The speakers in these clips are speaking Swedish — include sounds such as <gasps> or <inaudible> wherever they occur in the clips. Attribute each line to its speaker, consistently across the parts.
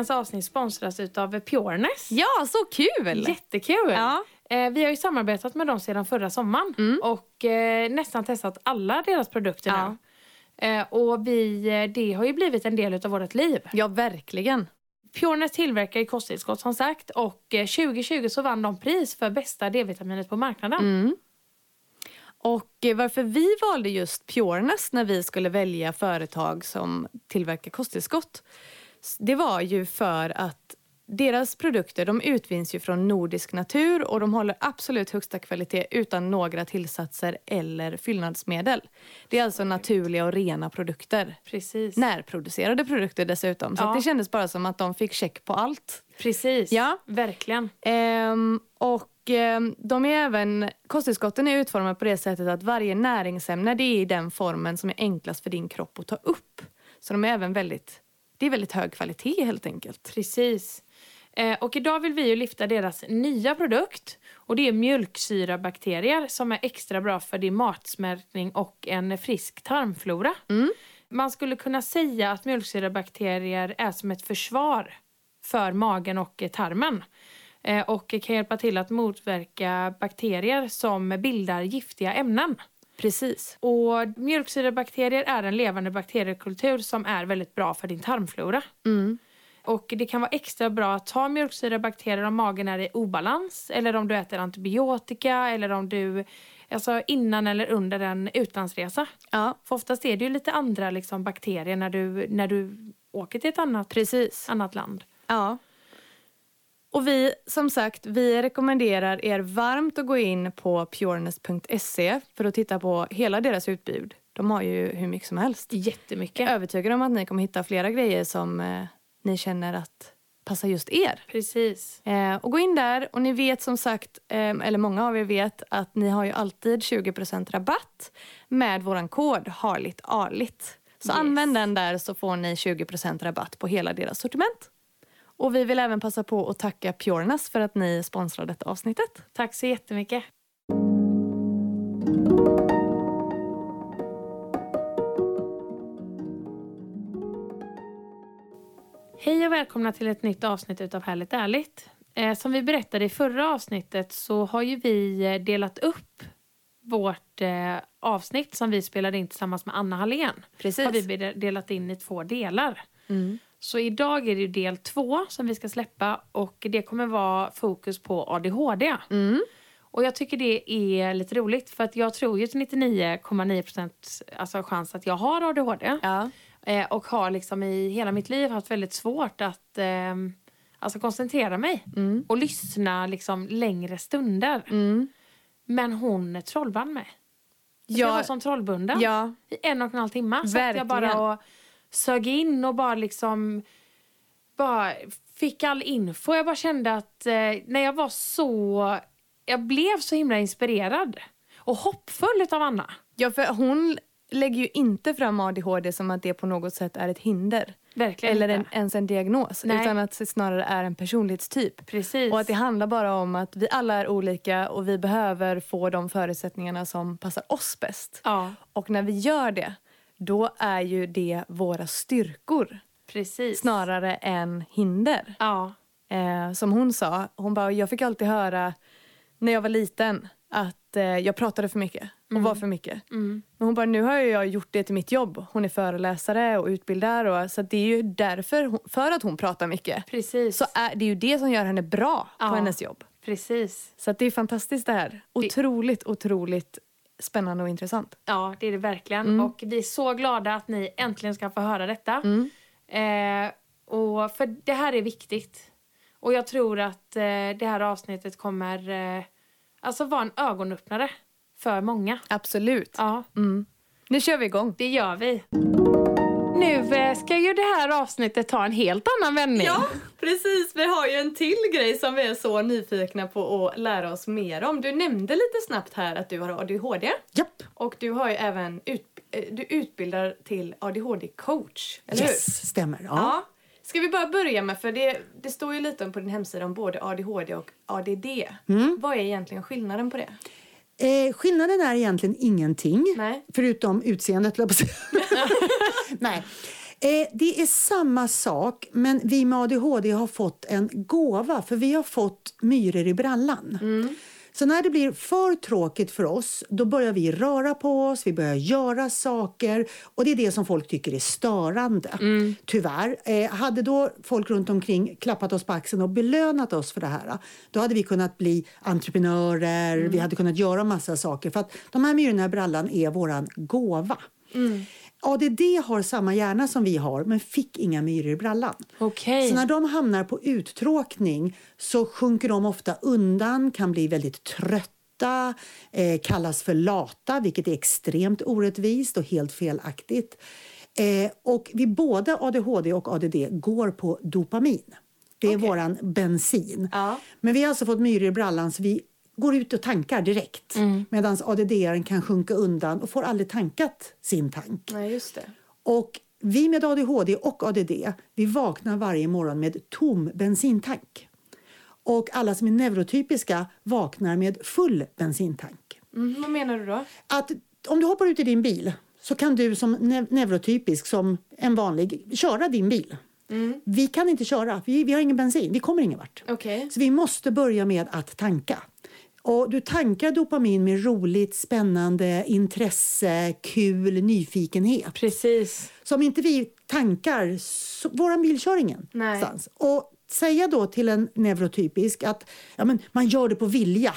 Speaker 1: Veckans avsnitt sponsras utav Pureness.
Speaker 2: Ja, så kul!
Speaker 1: Jättekul!
Speaker 2: Ja.
Speaker 1: Eh, vi har ju samarbetat med dem sedan förra sommaren
Speaker 2: Mm.
Speaker 1: och eh, nästan testat alla deras produkter
Speaker 2: Ja.
Speaker 1: nu. Eh, och vi, det har ju blivit en del utav vårt liv.
Speaker 2: ja, verkligen.
Speaker 1: Pureness tillverkar kosttillskott som sagt och eh, 2020 så vann de pris för bästa D-vitaminet på marknaden.
Speaker 2: Mm. Och varför vi valde just Pureness när vi skulle välja företag som tillverkar kosttillskott det var ju för att deras produkter de utvinns ju från nordisk natur och de håller absolut högsta kvalitet utan några tillsatser eller fyllnadsmedel. Det är alltså naturliga och rena produkter.
Speaker 1: Precis.
Speaker 2: Närproducerade produkter dessutom. Så
Speaker 1: Ja.
Speaker 2: det kändes bara som att de fick check på allt.
Speaker 1: Precis.
Speaker 2: Ja.
Speaker 1: Verkligen.
Speaker 2: Ehm, och ehm, de är även, kosttillskotten är utformade på det sättet att varje näringsämne det är i den formen som är enklast för din kropp att ta upp. Så de är även väldigt, det är väldigt hög kvalitet helt enkelt.
Speaker 1: Precis. Eh, och idag vill vi ju lyfta deras nya produkt. Och det är mjölksyrabakterier som är extra bra för din matsmältning och en frisk tarmflora. Man skulle kunna säga att mjölksyrabakterier är som ett försvar för magen och tarmen. Eh, och kan hjälpa till att motverka bakterier som bildar giftiga ämnen.
Speaker 2: Precis.
Speaker 1: Och mjölksyrabakterier är en levande bakteriekultur som är väldigt bra för din tarmflora.
Speaker 2: Mm.
Speaker 1: Och det kan vara extra bra att ta mjölksyrabakterier om magen är i obalans eller om du äter antibiotika eller om du, alltså innan eller under en utlandsresa.
Speaker 2: Ja,
Speaker 1: För oftast är det ju lite andra liksom, bakterier när du, när du åker till ett annat,
Speaker 2: precis.
Speaker 1: annat land.
Speaker 2: Ja. Och vi, som sagt, vi rekommenderar er varmt att gå in på pureness.se för att titta på hela deras utbud. De har ju hur mycket som helst. Jag är
Speaker 1: Jättemycket.
Speaker 2: övertygad om att ni kommer hitta flera grejer som eh, ni känner att passar just er.
Speaker 1: Precis.
Speaker 2: Eh, och gå in där och ni vet som sagt, eh, eller många av er vet att ni har ju alltid 20% rabatt med våran kod harligt arligt. Så
Speaker 1: Yes.
Speaker 2: använd den där så får ni 20% rabatt på hela deras sortiment. Och vi vill även passa på att tacka Pureness för att ni sponsrar detta avsnittet.
Speaker 1: Tack så jättemycket. Hej och välkomna till ett nytt avsnitt utav Härligt ärligt. Eh, som vi berättade i förra avsnittet så har ju vi eh, delat upp vårt eh, avsnitt som vi spelade in tillsammans med Anna Hallén.
Speaker 2: Precis.
Speaker 1: Har vi delat in i två delar.
Speaker 2: Mm.
Speaker 1: Så idag är det del två som vi ska släppa och det kommer vara fokus på ADHD.
Speaker 2: Mm.
Speaker 1: Och jag tycker det är lite roligt för att jag tror ju till 99,9% alltså chans att jag har ADHD.
Speaker 2: Ja.
Speaker 1: Eh, och har liksom i hela mitt liv haft väldigt svårt att eh, alltså koncentrera mig.
Speaker 2: Mm.
Speaker 1: Och lyssna liksom längre stunder.
Speaker 2: Mm.
Speaker 1: Men hon trollvann mig. Jag var
Speaker 2: Ja,
Speaker 1: som trollbunden
Speaker 2: ja,
Speaker 1: i en och en halv timme. Satt jag
Speaker 2: Verkligen.
Speaker 1: bara och sög in och bara liksom bara fick all info. Jag bara kände att eh, när jag var så... Jag blev så himla inspirerad och hoppfull av Anna.
Speaker 2: ja, för hon lägger ju inte fram ADHD som att det på något sätt är ett hinder.
Speaker 1: Verkligen
Speaker 2: Eller en, ens en diagnos.
Speaker 1: Nej.
Speaker 2: Utan att det snarare är en personlighetstyp.
Speaker 1: Precis.
Speaker 2: Och att det handlar bara om att vi alla är olika och vi behöver få de förutsättningarna som passar oss bäst.
Speaker 1: Ja,
Speaker 2: Och när vi gör det, då är ju det våra styrkor
Speaker 1: precis.
Speaker 2: snarare än hinder.
Speaker 1: Ja,
Speaker 2: Eh, som hon sa, hon bara, jag fick alltid höra när jag var liten att eh, jag pratade för mycket och var för mycket.
Speaker 1: mm.
Speaker 2: Men hon bara, nu har jag gjort det till mitt jobb. Hon är föreläsare och utbildar och så det är ju därför, hon, för att hon pratar mycket.
Speaker 1: precis.
Speaker 2: Så är, det är ju det som gör henne bra
Speaker 1: Ja.
Speaker 2: på hennes jobb.
Speaker 1: Precis.
Speaker 2: Så det är fantastiskt det här. Otroligt, otroligt spännande och intressant.
Speaker 1: Ja, det är det verkligen.
Speaker 2: Mm.
Speaker 1: Och vi är så glada att ni äntligen ska få höra detta. Eh, och för det här är viktigt. Och jag tror att eh, det här avsnittet kommer eh, alltså vara en ögonöppnare för många.
Speaker 2: Absolut.
Speaker 1: Ja,
Speaker 2: Nu kör vi igång.
Speaker 1: det gör vi. Nu eh, ska ju det här avsnittet ta en helt annan vändning.
Speaker 2: Ja, precis. Vi har ju en till grej som vi är så nyfikna på att lära oss mer om. Du nämnde lite snabbt här att du har ADHD.
Speaker 3: Japp.
Speaker 2: Och du har ju även ut, eh, du utbildar till ADHD-coach, eller hur?
Speaker 3: Yes, stämmer. Ja.
Speaker 2: Ja. Ska vi bara börja med, för det, det står ju lite på din hemsida om både ADHD och ADD.
Speaker 3: Mm.
Speaker 2: Vad är egentligen skillnaden på det?
Speaker 3: Eh, skillnaden är egentligen ingenting,
Speaker 2: Nej.
Speaker 3: förutom utseendet. jag. <laughs> Nej. Eh, det är samma sak, men vi med ADHD har fått en gåva för vi har fått myror i brallan. Så när det blir för tråkigt för oss, då börjar vi röra på oss, vi börjar göra saker och det är det som folk tycker är störande. Tyvärr. Eh, hade då folk runt omkring klappat oss på axeln och belönat oss för det här, då hade vi kunnat bli entreprenörer, vi hade kunnat göra massa saker för att de här myrorna i brallan är våran gåva. ADD har samma hjärna som vi har men fick inga myror i brallan.
Speaker 1: Okej.
Speaker 3: Så när de hamnar på uttråkning så sjunker de ofta undan, kan bli väldigt trötta, eh, kallas för lata, vilket är extremt orättvist och helt felaktigt. Eh, och vi både ADHD och ADD går på dopamin. Det är våran bensin.
Speaker 2: Ja.
Speaker 3: Men vi har alltså fått myror i brallan så vi går ut och tankar direkt. Medan ADD kan sjunka undan och får aldrig tankat sin tank.
Speaker 2: Nej, just det.
Speaker 3: Och vi med ADHD och ADD, vi vaknar varje morgon med tom bensintank. Och alla som är neurotypiska vaknar med full bensintank.
Speaker 2: Mm, vad menar du då?
Speaker 3: Att om du hoppar ut i din bil så kan du som ne- neurotypisk, som en vanlig, köra din bil. Vi kan inte köra, vi, vi har ingen bensin, vi kommer ingen vart.
Speaker 2: Okej.
Speaker 3: Så vi måste börja med att tanka. Och du tankar dopamin med roligt, spännande, intresse, kul, nyfikenhet.
Speaker 1: Precis.
Speaker 3: Så om inte vi tankar, så, våran bil kör ingen
Speaker 2: Nej.
Speaker 3: någonstans. Och säga då till en neurotypisk att ja, men man gör det på vilja.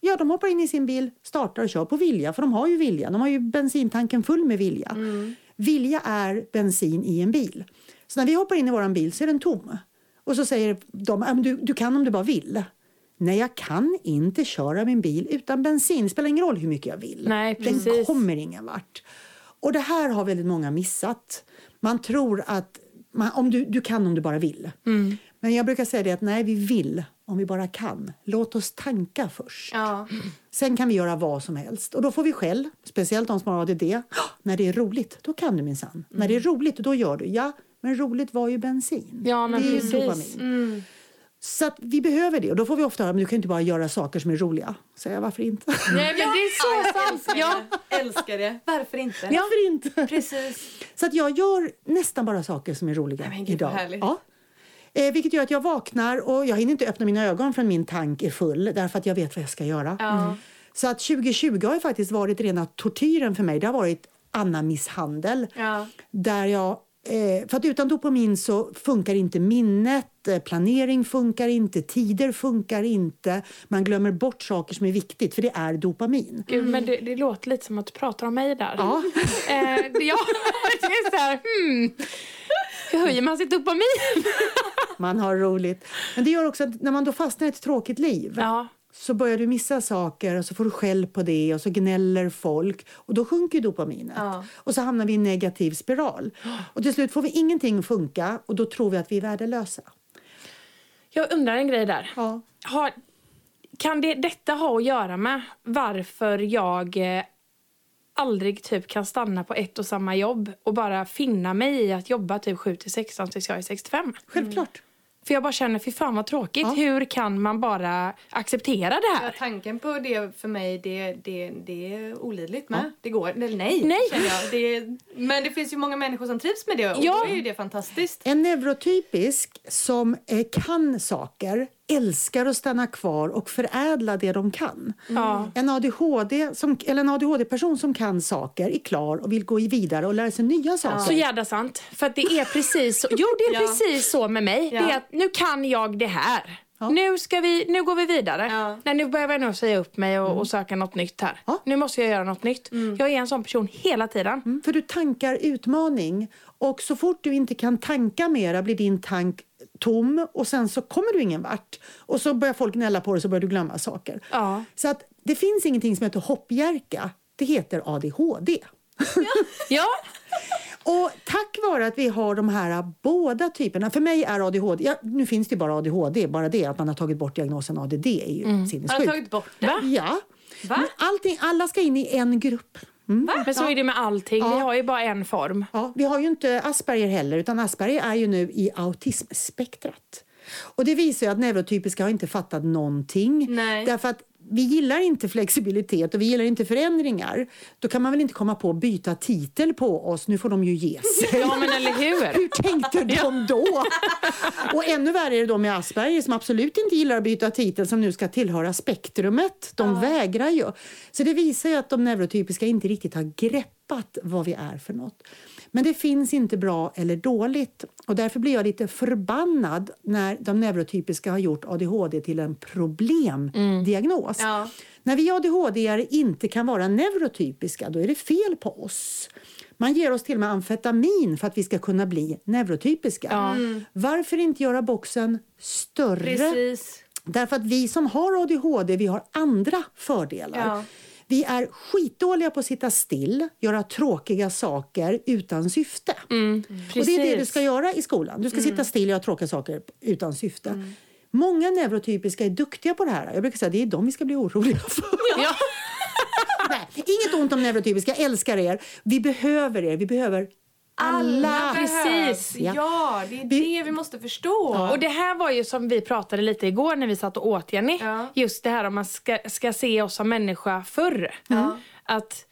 Speaker 3: Ja, de hoppar in i sin bil, startar och kör på vilja, för de har ju vilja. De har ju bensintanken full med vilja.
Speaker 2: Mm.
Speaker 3: Vilja är bensin i en bil. Så när vi hoppar in i våran bil så är den tom. Och så säger de, ja, men du, du kan om du bara vill. Nej, jag kan inte köra min bil utan bensin. Det spelar ingen roll hur mycket jag vill.
Speaker 1: Nej,
Speaker 3: Den
Speaker 1: precis.
Speaker 3: kommer ingen vart. Och det här har väldigt många missat. Man tror att man, om du, du kan om du bara vill.
Speaker 1: Mm.
Speaker 3: Men jag brukar säga det att nej, vi vill om vi bara kan. Låt oss tanka först.
Speaker 2: Ja.
Speaker 3: Sen kan vi göra vad som helst. Och då får vi skäll, speciellt de som har ADD. När det är roligt, då kan du minsann. När det är roligt, då gör du. Ja, men roligt var ju bensin.
Speaker 1: Ja, men
Speaker 3: det är ju
Speaker 1: precis. Mm.
Speaker 3: Så att vi behöver det. Och då får vi ofta höra, men du kan inte bara göra saker som är roliga. Säger jag, varför inte?
Speaker 1: Nej, men det är så sant. Ja.
Speaker 2: det. Älskar det. Varför inte?
Speaker 3: Varför inte?
Speaker 2: Precis.
Speaker 3: Så att jag gör nästan bara saker som är roliga
Speaker 2: men gud,
Speaker 3: idag.
Speaker 2: härligt.
Speaker 3: Ja. Eh, vilket gör att jag vaknar och jag hinner inte öppna mina ögon förrän min tank är full därför att jag vet vad jag ska göra.
Speaker 2: Ja.
Speaker 3: Så att 2020 har ju faktiskt varit rena tortyren för mig. Det har varit Anna-misshandel.
Speaker 2: Ja.
Speaker 3: Där jag, eh, för att utan dopamin så funkar inte minnet, eh, planering funkar inte, tider funkar inte. Man glömmer bort saker som är viktigt för det är dopamin.
Speaker 1: Gud, men det, det låter lite som att du pratar om mig där.
Speaker 3: Ja.
Speaker 1: Eh, ja, <laughs> det är så här, hmm. Hur höjer man sitt dopamin?
Speaker 3: Man har roligt. Men det gör också att när man då fastnar i ett tråkigt liv
Speaker 1: Ja.
Speaker 3: Så börjar du missa saker och så får du skäll på det och så gnäller folk och då sjunker ju dopaminet.
Speaker 2: Ja.
Speaker 3: Och så hamnar vi i en negativ spiral. Och till slut får vi ingenting funka och då tror vi att vi är värdelösa.
Speaker 1: Jag undrar en grej där.
Speaker 3: Ja.
Speaker 1: Har, kan det, detta ha att göra med varför jag eh, aldrig typ kan stanna på ett och samma jobb och bara finna mig i att jobba typ 7 till 16 tills jag är 65?
Speaker 3: Självklart.
Speaker 1: För jag bara känner, fy fan vad tråkigt.
Speaker 3: Ja.
Speaker 1: Hur kan man bara acceptera det
Speaker 2: Ja,
Speaker 1: här?
Speaker 2: tanken på det för mig, det, det, det är olidligt med. Det går, eller nej,
Speaker 1: Nej.
Speaker 2: känner jag. Det, men det finns ju många människor som trivs med det och
Speaker 1: Ja.
Speaker 2: då är ju det fantastiskt.
Speaker 3: En neurotypisk som eh, kan saker älskar att stanna kvar och förädla det de kan.
Speaker 1: Ja.
Speaker 3: En ADHD som, eller en ADHD-person som kan saker är klar och vill gå vidare och lära sig nya saker.
Speaker 1: Så jävla sant. För att det är precis så. Jo, det är
Speaker 2: Ja.
Speaker 1: precis så med mig.
Speaker 2: Ja.
Speaker 1: Det är att nu kan jag det här.
Speaker 3: Ja.
Speaker 1: Nu, ska vi, nu går vi vidare.
Speaker 2: Ja.
Speaker 1: Nej, nu behöver jag nog säga upp mig och, och söka något nytt här.
Speaker 3: Ja.
Speaker 1: Nu måste jag göra något nytt. Jag är en sån person hela tiden.
Speaker 3: Mm, För du tankar utmaning och så fort du inte kan tanka mera blir din tank tom och sen så kommer du ingen vart. Och så börjar folk gnälla på dig så börjar du glömma saker.
Speaker 1: Ja.
Speaker 3: Så att det finns ingenting som heter hoppjerka. Det heter ADHD.
Speaker 1: Ja, <laughs>
Speaker 3: Och tack vare att vi har de här båda typerna, för mig är ADHD, ja, nu finns det ju bara ADHD, bara det att man har tagit bort diagnosen ADD är ju
Speaker 2: Har du
Speaker 3: sinnessjukt.
Speaker 2: tagit bort det?
Speaker 3: Ja.
Speaker 2: Va?
Speaker 3: Allting, alla ska in i en grupp. Mm.
Speaker 1: men så är det med allting. Vi
Speaker 3: Ja.
Speaker 1: har ju bara en form.
Speaker 3: Ja, vi har ju inte Asperger heller, utan Asperger är ju nu i autismspektrat. Och det visar ju att neurotypiska har inte fattat någonting.
Speaker 2: Nej.
Speaker 3: Därför att vi gillar inte flexibilitet och vi gillar inte förändringar. Då kan man väl inte komma på att byta titel på oss. Nu får de ju ge sig.
Speaker 1: Ja, men eller hur? <laughs>
Speaker 3: Hur tänkte de då? Och ännu värre är det då med Asperger som absolut inte gillar att byta titel som nu ska tillhöra spektrumet. De vägrar ju. Så det visar ju att de neurotypiska inte riktigt har greppat vad vi är för något. Men det finns inte bra eller dåligt och därför blir jag lite förbannad när de neurotypiska har gjort ADHD till en problemdiagnos.
Speaker 2: Ja.
Speaker 3: När vi ADHD inte kan vara neurotypiska, då är det fel på oss. Man ger oss till och med amfetamin för att vi ska kunna bli neurotypiska.
Speaker 1: Ja.
Speaker 3: Varför inte göra boxen större?
Speaker 2: Precis.
Speaker 3: Därför att vi som har ADHD, vi har andra fördelar.
Speaker 2: Ja.
Speaker 3: Vi är skitdåliga på att sitta still, göra tråkiga saker utan syfte.
Speaker 1: Mm,
Speaker 3: Och det är det du ska göra i skolan. Du ska sitta still och göra tråkiga saker utan syfte. Många neurotypiska är duktiga på det här. Jag brukar säga att det är de vi ska bli oroliga för. <laughs>
Speaker 1: Ja. <laughs>
Speaker 3: Nej, inget ont om neurotypiska, jag älskar er. Vi behöver er, vi behöver alla.
Speaker 1: Precis.
Speaker 3: Ja.
Speaker 2: Ja, det är det vi måste förstå.
Speaker 1: Och det här var ju som vi pratade lite igår när vi satt och åt Jenny.
Speaker 2: Ja.
Speaker 1: Just det här om man ska, ska se oss som människa förr. Att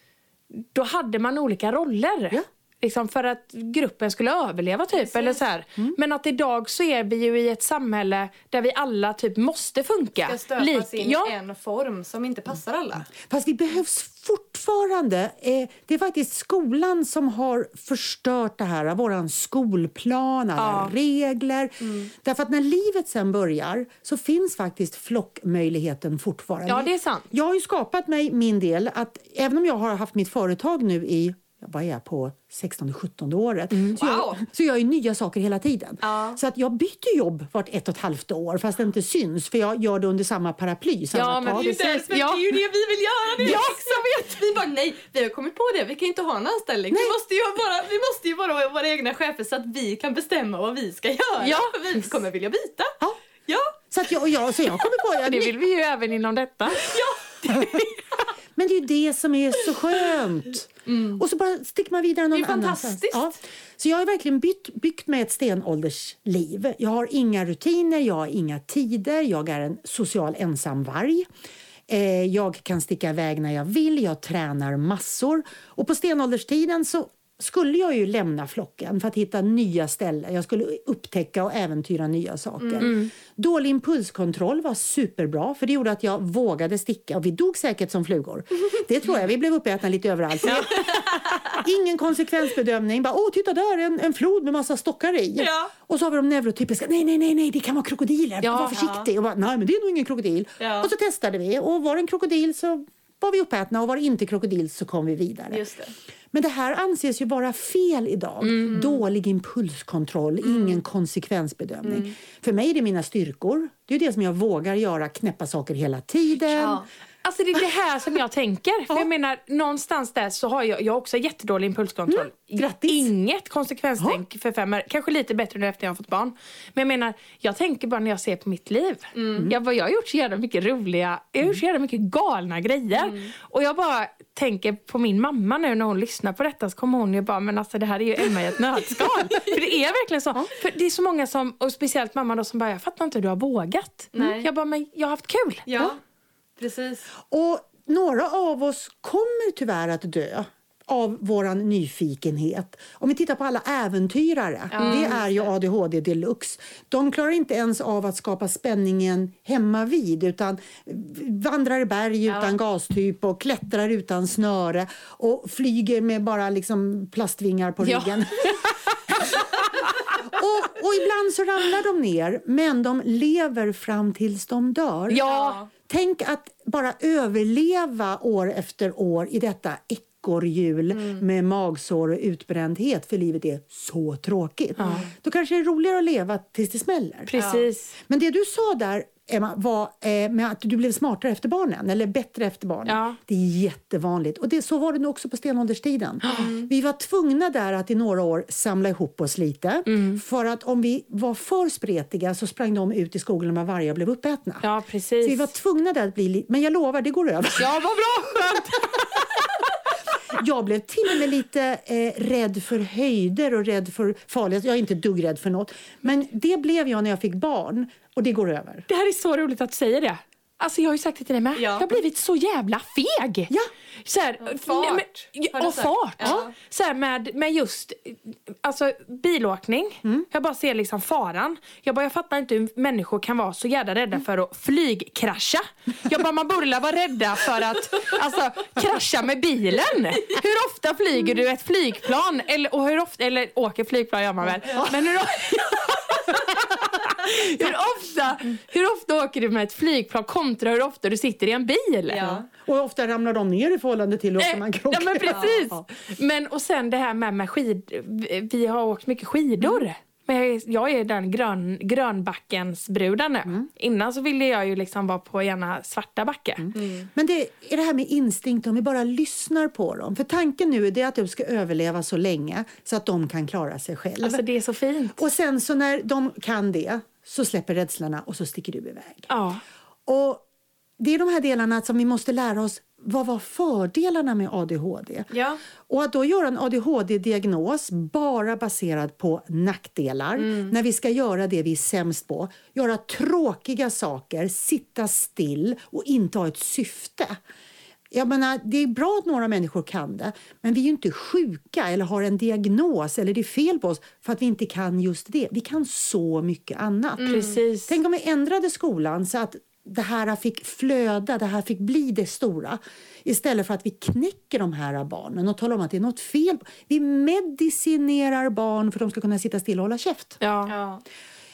Speaker 1: då hade man olika roller.
Speaker 3: Ja.
Speaker 1: Liksom för att gruppen skulle överleva typ. Eller så här. Men att idag så är vi ju i ett samhälle där vi alla typ måste funka.
Speaker 2: ska stöpas
Speaker 1: Lik-
Speaker 2: in
Speaker 1: ja.
Speaker 2: i en form som inte passar alla.
Speaker 3: Fast vi behövs fortfarande. Eh, det är faktiskt skolan som har förstört det här. Vår skolplan, alla regler. Därför att när livet sen börjar så finns faktiskt flockmöjligheten fortfarande.
Speaker 1: Ja, det är sant.
Speaker 3: Jag har ju skapat mig min del att även om jag har haft mitt företag nu i ja, vad är jag på 16-17 året så,
Speaker 2: Wow.
Speaker 3: jag, så jag gör nya saker hela tiden.
Speaker 2: Ja.
Speaker 3: Så att jag byter jobb vart ett och ett halvt år fast det inte syns för jag gör det under samma paraply. Samma
Speaker 1: Ja, men precis.
Speaker 2: Därför,
Speaker 1: Ja.
Speaker 2: Det är ju det vi vill göra nu
Speaker 1: Ja.
Speaker 2: också vet Vi bara nej, vi har kommit på det. Vi kan inte ha en anställning. Vi måste, ju vara, vi måste ju vara våra egna chefer så att vi kan bestämma vad vi ska göra.
Speaker 1: Ja.
Speaker 2: För vi kommer vilja byta.
Speaker 3: Ja.
Speaker 2: Ja.
Speaker 3: Så, att jag, jag, så jag kommer på... <laughs> Jag,
Speaker 1: Det vill vi ju även inom detta. <laughs>
Speaker 3: Men det är ju det som är så skönt. Och så bara sticker man vidare någon annanstans. Ja. Så jag har verkligen bytt, byggt med ett stenåldersliv. Jag har inga rutiner, jag har inga tider, jag är en social ensamvarg. Eh, jag kan sticka iväg när jag vill, jag tränar massor. Och på stenålderstiden så skulle jag ju lämna flocken för att hitta nya ställen. Jag skulle upptäcka och äventyra nya saker. Dålig impulskontroll var superbra för det gjorde att jag vågade sticka och vi dog säkert som flugor. Det tror jag. Vi blev uppätna lite överallt. Ingen konsekvensbedömning. Bara, Åh, titta där, en, en flod med massa stockar i.
Speaker 2: Ja.
Speaker 3: Och så har vi de neurotypiska. Nej, nej, nej, nej, det kan vara krokodiler.
Speaker 1: Ja.
Speaker 3: Var försiktig. Och bara, nej, men det är nog ingen krokodil.
Speaker 2: Ja.
Speaker 3: Och så testade vi och var det en krokodil så var vi uppätna och var det inte krokodil så kom vi vidare.
Speaker 2: Just det.
Speaker 3: Men det här anses ju vara fel idag. Dålig impulskontroll, ingen konsekvensbedömning. För mig är det mina styrkor. Det är det som jag vågar göra, knäppa saker hela tiden.
Speaker 2: Ja.
Speaker 1: Alltså det är det här som jag tänker. För jag menar, någonstans där så har jag, jag har också jättedålig impulskontroll.
Speaker 3: grattis.
Speaker 1: Inget konsekvenstänk för fem år. Kanske lite bättre nu efter jag har fått barn. Men jag menar, jag tänker bara när jag ser på mitt liv. Jag, bara, jag har gjort så jävla mycket roliga, jag har gjort så jävla mycket galna grejer. Och jag bara tänker på min mamma nu när hon lyssnar på detta så kommer hon ju bara, men alltså det här är ju Emma i ett nötskal. <laughs> för det är verkligen så. För det är så många som, och speciellt mamma då som bara, jag fattar inte hur du har vågat.
Speaker 2: Nej.
Speaker 1: Jag bara, men jag har haft kul.
Speaker 2: Ja. Precis.
Speaker 3: Och några av oss kommer tyvärr att dö av våran nyfikenhet. Om vi tittar på alla äventyrare, det är ju ADHD deluxe. De klarar inte ens av att skapa spänningen hemma vid utan vandrar i berg utan gastyp och klättrar utan snöre och flyger med bara liksom plastvingar på
Speaker 1: Ja.
Speaker 3: ryggen. <laughs> och, och ibland så ramlar de ner, men de lever fram tills de dör.
Speaker 1: Ja.
Speaker 3: Tänk att bara överleva år efter år i detta ekorrhjul med magsår och utbrändhet för livet är så tråkigt. Då kanske det är roligare att leva tills det smäller.
Speaker 1: Precis.
Speaker 3: Men det du sa där, Emma, var eh, med att du blev smartare efter barnen, eller bättre efter barnen.
Speaker 1: Ja.
Speaker 3: Det är jättevanligt. Och det, så var det nog också på stenålderstiden. <gasps> Vi var tvungna där att i några år samla ihop oss lite. För att om vi var för spretiga så sprang de ut i skogen med varje och blev uppätna.
Speaker 1: Ja,
Speaker 3: Så
Speaker 1: precis.
Speaker 3: vi var tvungna där att bli li- Men jag lovar, det går över.
Speaker 1: Ja, vad bra! Skönt! <laughs>
Speaker 3: Jag blev till och med lite eh, rädd för höjder och rädd för farlighet. Jag är inte ett dugg rädd för något. Men det blev jag när jag fick barn och det går över.
Speaker 1: Det här är så roligt att du säger det. Alltså jag har ju sagt det till dig med.
Speaker 2: Ja.
Speaker 1: Jag har blivit så jävla feg.
Speaker 3: Ja.
Speaker 1: Så här,
Speaker 2: fart,
Speaker 1: men-
Speaker 2: har du
Speaker 1: och fart.
Speaker 2: Ja.
Speaker 1: Så här med, med just alltså, bilåkning.
Speaker 3: Mm.
Speaker 1: Jag bara ser liksom faran. Jag bara, jag fattar inte hur människor kan vara så jävla rädda
Speaker 3: Mm.
Speaker 1: för att flygkrascha. Jag bara, man borde vara rädda för att alltså, krascha med bilen. Hur ofta flyger du ett flygplan? Eller, och hur ofta, eller åker flygplan gör man väl. Men hur, <laughs> <laughs> hur, ofta, hur ofta åker du med ett flygplan kontra hur ofta du sitter i en bil?
Speaker 2: Ja.
Speaker 3: Och ofta ramlar de ner i förhållande till hur ofta man
Speaker 1: Eh,
Speaker 3: krockar.
Speaker 1: Ja men precis.
Speaker 3: Ja.
Speaker 1: Men och sen det här med, med skid. vi- Vi har åkt mycket skidor.
Speaker 3: Mm.
Speaker 1: Men jag är, jag är den grön, grönbackens bruden nu.
Speaker 3: Mm.
Speaker 1: Innan så ville jag ju liksom vara på gärna svarta backe.
Speaker 3: Mm. Men det är det här med instinkt, om vi bara lyssnar på dem. För tanken nu är det att du ska överleva så länge så att de kan klara sig själva.
Speaker 1: Alltså det är så fint.
Speaker 3: Och sen så när de kan det så släpper rädslorna och så sticker du iväg.
Speaker 1: Ja.
Speaker 3: Och det är de här delarna som vi måste lära oss. Vad var fördelarna med ADHD?
Speaker 2: Ja.
Speaker 3: Och att då göra en ADHD-diagnos bara baserad på nackdelar när vi ska göra det vi är sämst på. Göra tråkiga saker, sitta still och inte ha ett syfte. Jag menar, det är bra att några människor kan det, men vi är ju inte sjuka eller har en diagnos eller det är fel på oss för att vi inte kan just det. Vi kan så mycket annat.
Speaker 1: Precis.
Speaker 3: Tänk om vi ändrade skolan så att det här fick flöda, det här fick bli det stora. Istället för att vi knäcker de här barnen och talar om att det är något fel. Vi medicinerar barn för att de ska kunna sitta still och hålla käft.
Speaker 1: Ja.
Speaker 2: Ja.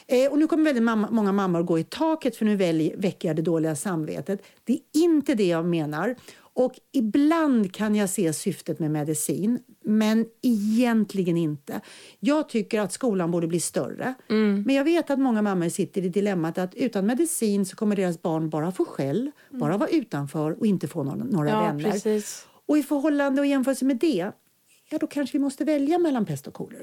Speaker 3: Eh, och nu kommer väldigt mamma, många mammor gå i taket för nu väcker jag det dåliga samvetet. Det är inte det jag menar. Och ibland kan jag se syftet med medicin, men egentligen inte. Jag tycker att skolan borde bli större. Men jag vet att många mammor sitter i dilemmat att utan medicin så kommer deras barn bara få skäll, bara vara utanför och inte få några, några
Speaker 1: ja,
Speaker 3: vänner.
Speaker 1: precis.
Speaker 3: Och i förhållande och jämförelse med det, ja då kanske vi måste välja mellan pest och kolera.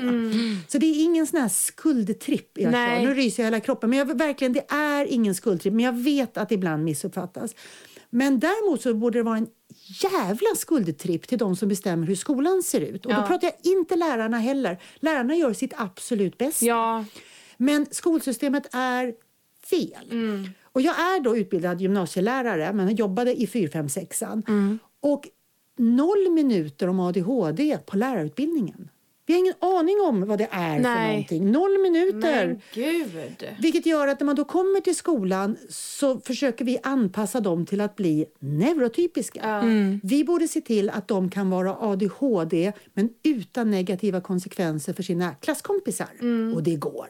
Speaker 3: Så det är ingen sån här skuldtripp jag
Speaker 1: Nej.
Speaker 3: kör. Nu ryser jag hela kroppen. Men jag, verkligen, det är ingen skuldtripp. Men jag vet att det ibland missuppfattas. Men däremot så borde det vara en jävla skuldtripp till de som bestämmer hur skolan ser ut. Och då
Speaker 2: Ja.
Speaker 3: pratar jag inte lärarna heller. Lärarna gör sitt absolut bästa.
Speaker 1: Ja.
Speaker 3: Men skolsystemet är fel. Och jag är då utbildad gymnasielärare men jobbade i 4, 5, 6 Och noll minuter om ADHD på lärarutbildningen. Vi har ingen aning om vad det är för
Speaker 1: Nej.
Speaker 3: någonting. Noll minuter.
Speaker 2: Men gud.
Speaker 3: Vilket gör att när man då kommer till skolan så försöker vi anpassa dem till att bli neurotypiska. Vi borde se till att de kan vara ADHD men utan negativa konsekvenser för sina klasskompisar. Och det går.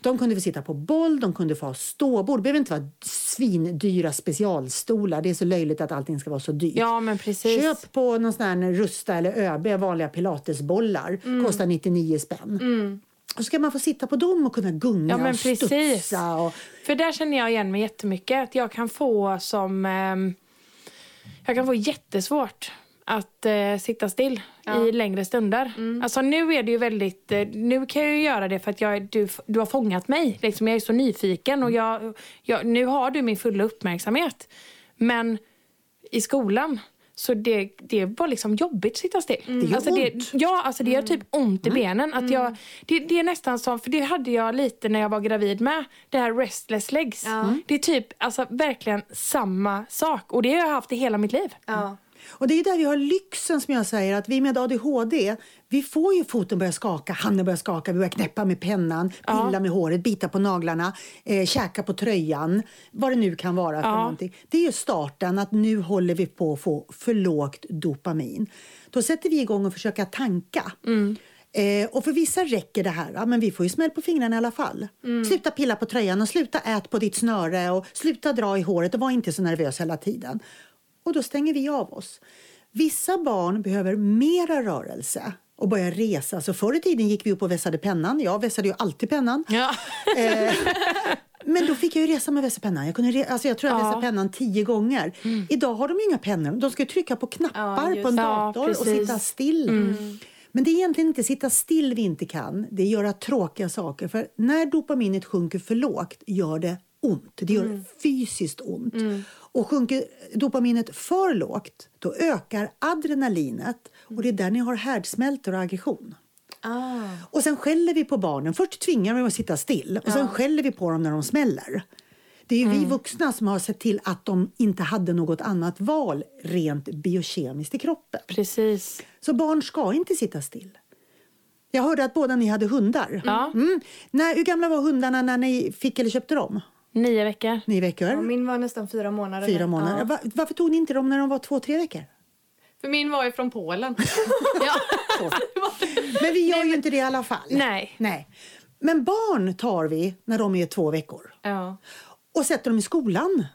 Speaker 3: De kunde få sitta på boll, de kunde få ha ståbord. Det behöver inte vara svindyra specialstolar. Det är så löjligt att allting ska vara så dyrt.
Speaker 1: ja, men precis.
Speaker 3: Köp på någon sån här Rusta eller ÖB vanliga pilatesbollar.
Speaker 1: Mm.
Speaker 3: Kostar 99 spänn. Och så ska man få sitta på dem och kunna gunga
Speaker 1: Ja, men
Speaker 3: och
Speaker 1: precis.
Speaker 3: studsa. Och,
Speaker 1: För där känner jag igen mig jättemycket. Att jag kan få som... ehm, jag kan få jättesvårt att eh, sitta still i längre stunder. Alltså nu är det ju väldigt... Eh, nu kan jag ju göra det för att jag, du, du har fångat mig. Liksom, jag är så nyfiken och jag, jag, nu har du min fulla uppmärksamhet. Men i skolan så det, det var liksom jobbigt att sitta still.
Speaker 3: Det gör
Speaker 1: alltså
Speaker 3: ont.
Speaker 1: ja, alltså det gör typ ont i benen. Att jag, det, det är nästan som, för det hade jag lite när jag var gravid med. Det här restless legs. Det är typ alltså, verkligen samma sak. Och det har jag haft i hela mitt liv.
Speaker 2: Ja.
Speaker 3: Och det är där vi har lyxen som jag säger att vi med ADHD vi får ju foten börja skaka, handen börjar skaka, vi börjar knäppa med pennan, pilla med håret, bita på naglarna, eh, käka på tröjan, vad det nu kan vara för
Speaker 1: Ja.
Speaker 3: någonting. Det är ju starten att nu håller vi på att få för lågt dopamin. Då sätter vi igång och försöker tanka. Eh, och för vissa räcker det här, ja, men vi får ju smäll på fingrarna i alla fall. Sluta pilla på tröjan och sluta ät på ditt snöre och sluta dra i håret och var inte så nervös hela tiden. Och då stänger vi av oss. Vissa barn behöver mera rörelse och börja resa. Så förr i tiden gick vi upp och vässade pennan. Jag vässade ju alltid pennan.
Speaker 1: Ja.
Speaker 3: Eh, men då fick jag ju resa med vässpennan. Jag, kunde alltså jag tror jag
Speaker 1: Ja.
Speaker 3: vässade pennan tio gånger. Idag har de ju inga pennor. De ska trycka på
Speaker 2: Ja,
Speaker 3: knappar
Speaker 2: just
Speaker 3: på en.
Speaker 1: Ja,
Speaker 3: dator och sitta still. Men det är egentligen inte sitta still vi inte kan. Det är göra tråkiga saker. För när dopaminet sjunker för lågt gör det ont. Det gör fysiskt ont. Och sjunker dopaminet för lågt då ökar adrenalinet. Och det är där ni har härdsmältor och aggression.
Speaker 2: Ah.
Speaker 3: Och sen skäller vi på barnen. Först tvingar vi dem att sitta still och sen skäller vi på dem när de smäller. Det är ju vi vuxna som har sett till att de inte hade något annat val rent biokemiskt i kroppen.
Speaker 1: Precis.
Speaker 3: Så barn ska inte sitta still. Jag hörde att båda ni hade hundar.
Speaker 1: Ja.
Speaker 3: Mm. När, hur gamla var hundarna när ni fick eller köpte dem?
Speaker 1: Nio veckor.
Speaker 3: Nio veckor?
Speaker 2: Ja, min var nästan fyra månader.
Speaker 3: Fyra månader.
Speaker 2: Ja.
Speaker 3: Va- varför tog ni inte dem när de var två, tre veckor?
Speaker 2: För min var ju från Polen. <laughs>
Speaker 1: Ja. <laughs>
Speaker 3: Men vi gör ju inte det i alla fall.
Speaker 1: Nej.
Speaker 3: Nej. Men barn tar vi när de är två veckor
Speaker 2: ja.
Speaker 3: och sätter dem i skolan.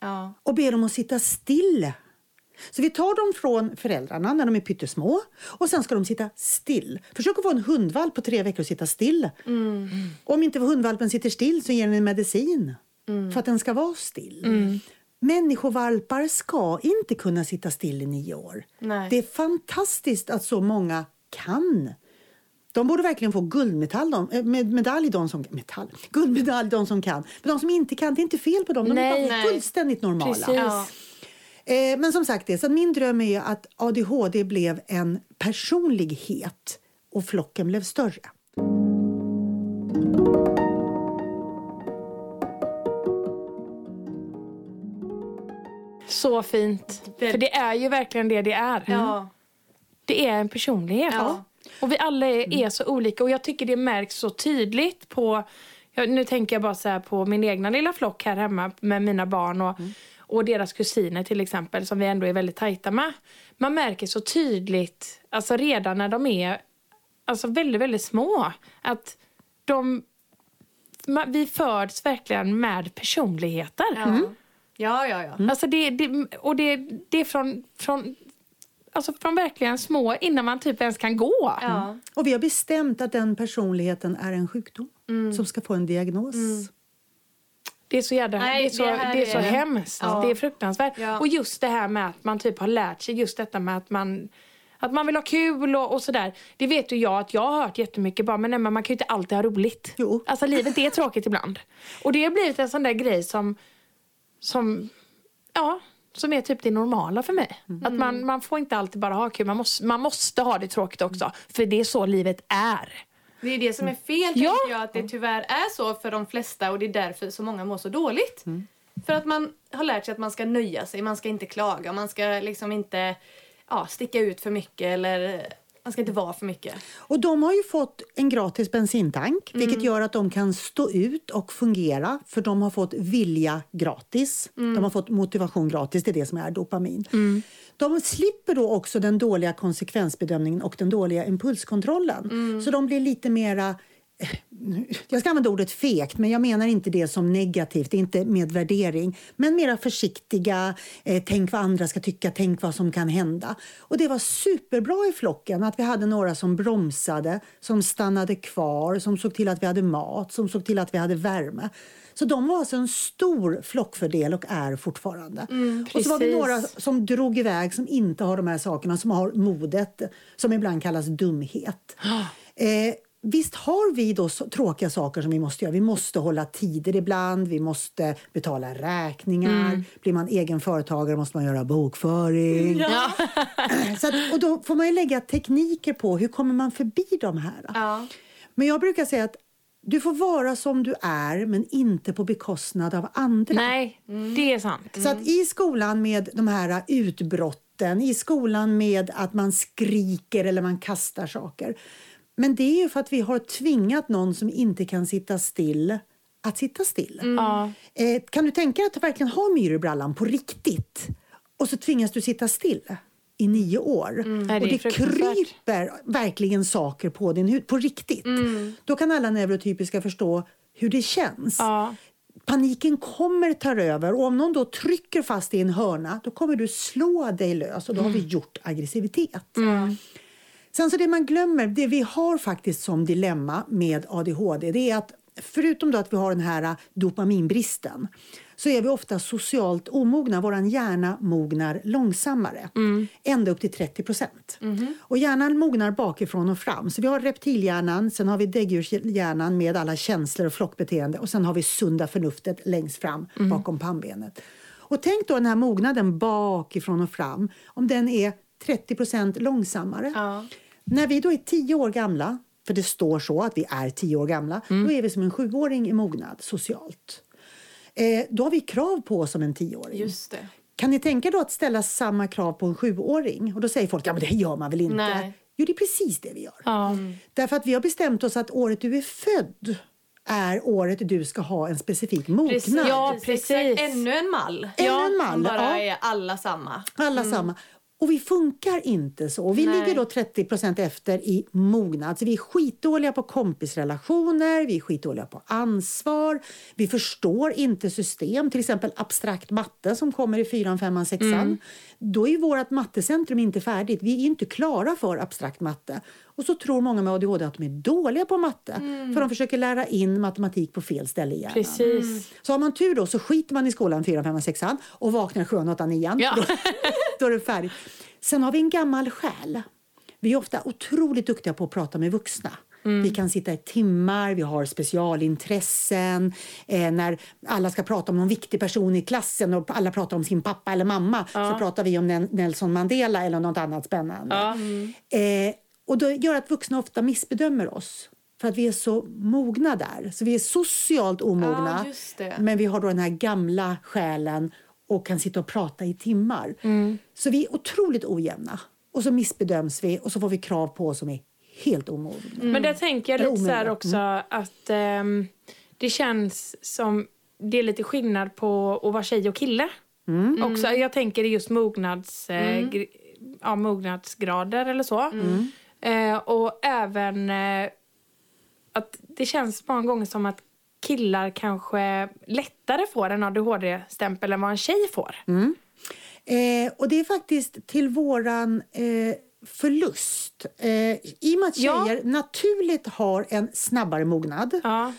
Speaker 2: Ja.
Speaker 3: och ber dem att sitta still. Så vi tar dem från föräldrarna när de är pyttesmå och sen ska de sitta still. Försök att få en hundvalp på tre veckor att sitta still. Och om inte hundvalpen sitter still så ger den en medicin för att den ska vara still. Människovalpar ska inte kunna sitta still i nio år.
Speaker 2: Nej.
Speaker 3: Det är fantastiskt att så många kan. De borde verkligen få guldmedalj, de, eh, med medalj de som, metall, guldmedalj de som kan. Men de som inte kan, det är inte fel på dem. De
Speaker 1: Nej.
Speaker 3: är fullständigt normala.
Speaker 1: Precis.
Speaker 2: Ja.
Speaker 3: Eh, men som sagt, det, så min dröm är att ADHD blev en personlighet och flocken blev större.
Speaker 1: Så fint. För det är ju verkligen det det är.
Speaker 2: Ja.
Speaker 1: Det är en personlighet.
Speaker 2: Ja.
Speaker 1: Och vi alla är, är så olika. Och jag tycker det märks så tydligt på... Nu tänker jag bara så på min egna lilla flock här hemma med mina barn och, och deras kusiner till exempel som vi ändå är väldigt tajta med. Man märker så tydligt, alltså redan när de är alltså väldigt, väldigt små, att de... Vi föds verkligen med personligheter.
Speaker 2: Ja. ja, ja, ja.
Speaker 1: Alltså det, det, och det, det är från, från, alltså från verkligen små innan man typ ens kan gå.
Speaker 2: ja.
Speaker 3: Och vi har bestämt att den personligheten är en sjukdom som ska få en diagnos.
Speaker 1: Det är så jävla,
Speaker 2: Nej,
Speaker 1: det är så,
Speaker 2: det
Speaker 1: det är så
Speaker 2: är-
Speaker 1: hemskt.
Speaker 2: Ja.
Speaker 1: Det är fruktansvärt.
Speaker 2: Ja.
Speaker 1: Och just det här med att man typ har lärt sig just detta med att man att man vill ha kul och, och sådär. Det vet ju jag att jag har hört jättemycket bara, men, nej, men man kan ju inte alltid ha roligt.
Speaker 3: Jo.
Speaker 1: Alltså livet är tråkigt ibland. Och det har blivit en sån där grej som, som, ja, som är typ det normala för mig. Att man, man får inte alltid bara ha kul, man måste, man måste ha det tråkigt också. För det är så livet är.
Speaker 2: Det är det som är fel,
Speaker 1: Ja.
Speaker 2: jag, att det tyvärr är så för de flesta och det är därför så många mår så dåligt. För att man har lärt sig att man ska nöja sig, man ska inte klaga, man ska liksom inte ja, sticka ut för mycket eller man ska inte vara för mycket.
Speaker 3: Och de har ju fått en gratis bensintank vilket gör att de kan stå ut och fungera för de har fått vilja gratis. De har fått motivation gratis, det är det som är dopamin. De slipper då också den dåliga konsekvensbedömningen och den dåliga impulskontrollen. Så de blir lite mera jag ska använda ordet fegt, men jag menar inte det som negativt, det är inte med värdering. Men mera försiktiga, eh, tänk vad andra ska tycka, tänk vad som kan hända. Och det var superbra i flocken att vi hade några som bromsade, som stannade kvar, som såg till att vi hade mat, som såg till att vi hade värme. Så de var alltså en stor flockfördel och är fortfarande. och så var
Speaker 1: precis.
Speaker 3: några som drog iväg som inte har de här sakerna, som har modet, som ibland kallas dumhet. <gasps> Eh, visst har vi då tråkiga saker som vi måste göra. Vi måste hålla tider ibland, vi måste betala räkningar. Blir man egen företagare måste man göra bokföring.
Speaker 1: Ja. <clears throat>
Speaker 3: Så att, och då får man ju lägga tekniker på hur kommer man förbi de här.
Speaker 2: Ja.
Speaker 3: Men jag brukar säga att du får vara som du är men inte på bekostnad av andra.
Speaker 1: Nej, det är sant.
Speaker 3: Så att i skolan med de här utbrotten, i skolan med att man skriker eller man kastar saker. Men det är ju för att vi har tvingat någon som inte kan sitta still att sitta still.
Speaker 1: Ja.
Speaker 3: Eh, kan du tänka dig att du verkligen har myror i brallan på riktigt och så tvingas du sitta still i nio år.
Speaker 1: Det
Speaker 3: och det
Speaker 1: fruktansvärt.
Speaker 3: kryper verkligen saker på din hud, på riktigt. Då kan alla neurotypiska förstå hur det känns.
Speaker 1: Ja.
Speaker 3: paniken kommer ta över och om någon då trycker fast i en hörna då kommer du slå dig lös och då har vi gjort aggressivitet. Sen så det man glömmer, det vi har faktiskt som dilemma med ADHD det är att förutom då att vi har den här dopaminbristen så är vi ofta socialt omogna. Vår hjärna mognar långsammare, mm. ända upp till 30 procent. Mm. Och hjärnan mognar bakifrån och fram. Så vi har reptilhjärnan, sen har vi däggdjurshjärnan med alla känslor och flockbeteende och sen har vi sunda förnuftet längst fram mm. bakom pannbenet. Och tänk då den här mognaden bakifrån och fram, om den är 30 procent långsammare. Ja. När vi då är 10 år gamla, för det står så att vi är 10 år gamla, mm. då är vi som en sjuåring i mognad socialt eh, då har vi krav på oss som en tioåring.
Speaker 2: Just det.
Speaker 3: Kan ni tänka då att ställa samma krav på en sjuåring? Och då säger folk, ja men det gör man väl inte? Nej. Jo, det är precis det vi gör. Mm. Därför att vi har bestämt oss att året du är född är året du ska ha en specifik mognad. Precis,
Speaker 2: ja, precis. Ännu en mall.
Speaker 3: Ännu ja, en mall.
Speaker 2: Bara ja. är alla samma.
Speaker 3: Alla mm. samma. Och vi funkar inte så. Vi Nej. ligger då 30% efter i mognad. Så vi är skitdåliga på kompisrelationer, vi är skitdåliga på ansvar. Vi förstår inte system, till exempel abstrakt matte som kommer i fyran, femman, sexan. Mm. Då är vårt mattecentrum inte färdigt. Vi är inte klara för abstrakt matte. Och så tror många med ADHD att de är dåliga på matte mm. för de försöker lära in matematik på fel ställe i hjärnan.
Speaker 2: Precis. Mm.
Speaker 3: Så har man tur då så skiter man i skolan 4, 5, 6 och vaknar 7, 8, 9 ja. <laughs> då, är det färdigt. Sen har vi en gammal själ. Vi är ofta otroligt duktiga på att prata med vuxna. Mm. Vi kan sitta i timmar, vi har specialintressen. Eh, när alla ska prata om någon viktig person i klassen och alla pratar om sin pappa eller mamma ja. så pratar vi om Nelson Mandela eller något annat spännande. Ja. Mm. Eh, och det gör att vuxna ofta missbedömer oss för att vi är så mogna där. Så vi är socialt omogna,
Speaker 2: ja,
Speaker 3: men vi har då den här gamla själen och kan sitta och prata i timmar. Mm. Så vi är otroligt ojämna. Och så missbedöms vi och så får vi krav på oss som är helt omogna.
Speaker 1: Mm. Men där tänker jag lite så här också mm. att um, det känns som det är lite skillnad på att vara tjej och kille. Mm. Också, jag tänker just mognads, eh, ja, mognadsgrader eller så. Eh, och även eh, att det känns många gånger som att killar kanske lättare får en ADHD-stämpel än vad en tjej får.
Speaker 3: Mm. Eh, och det är faktiskt till våran eh, förlust. Eh, I och med att tjejer ja. naturligt har en snabbare mognad ja.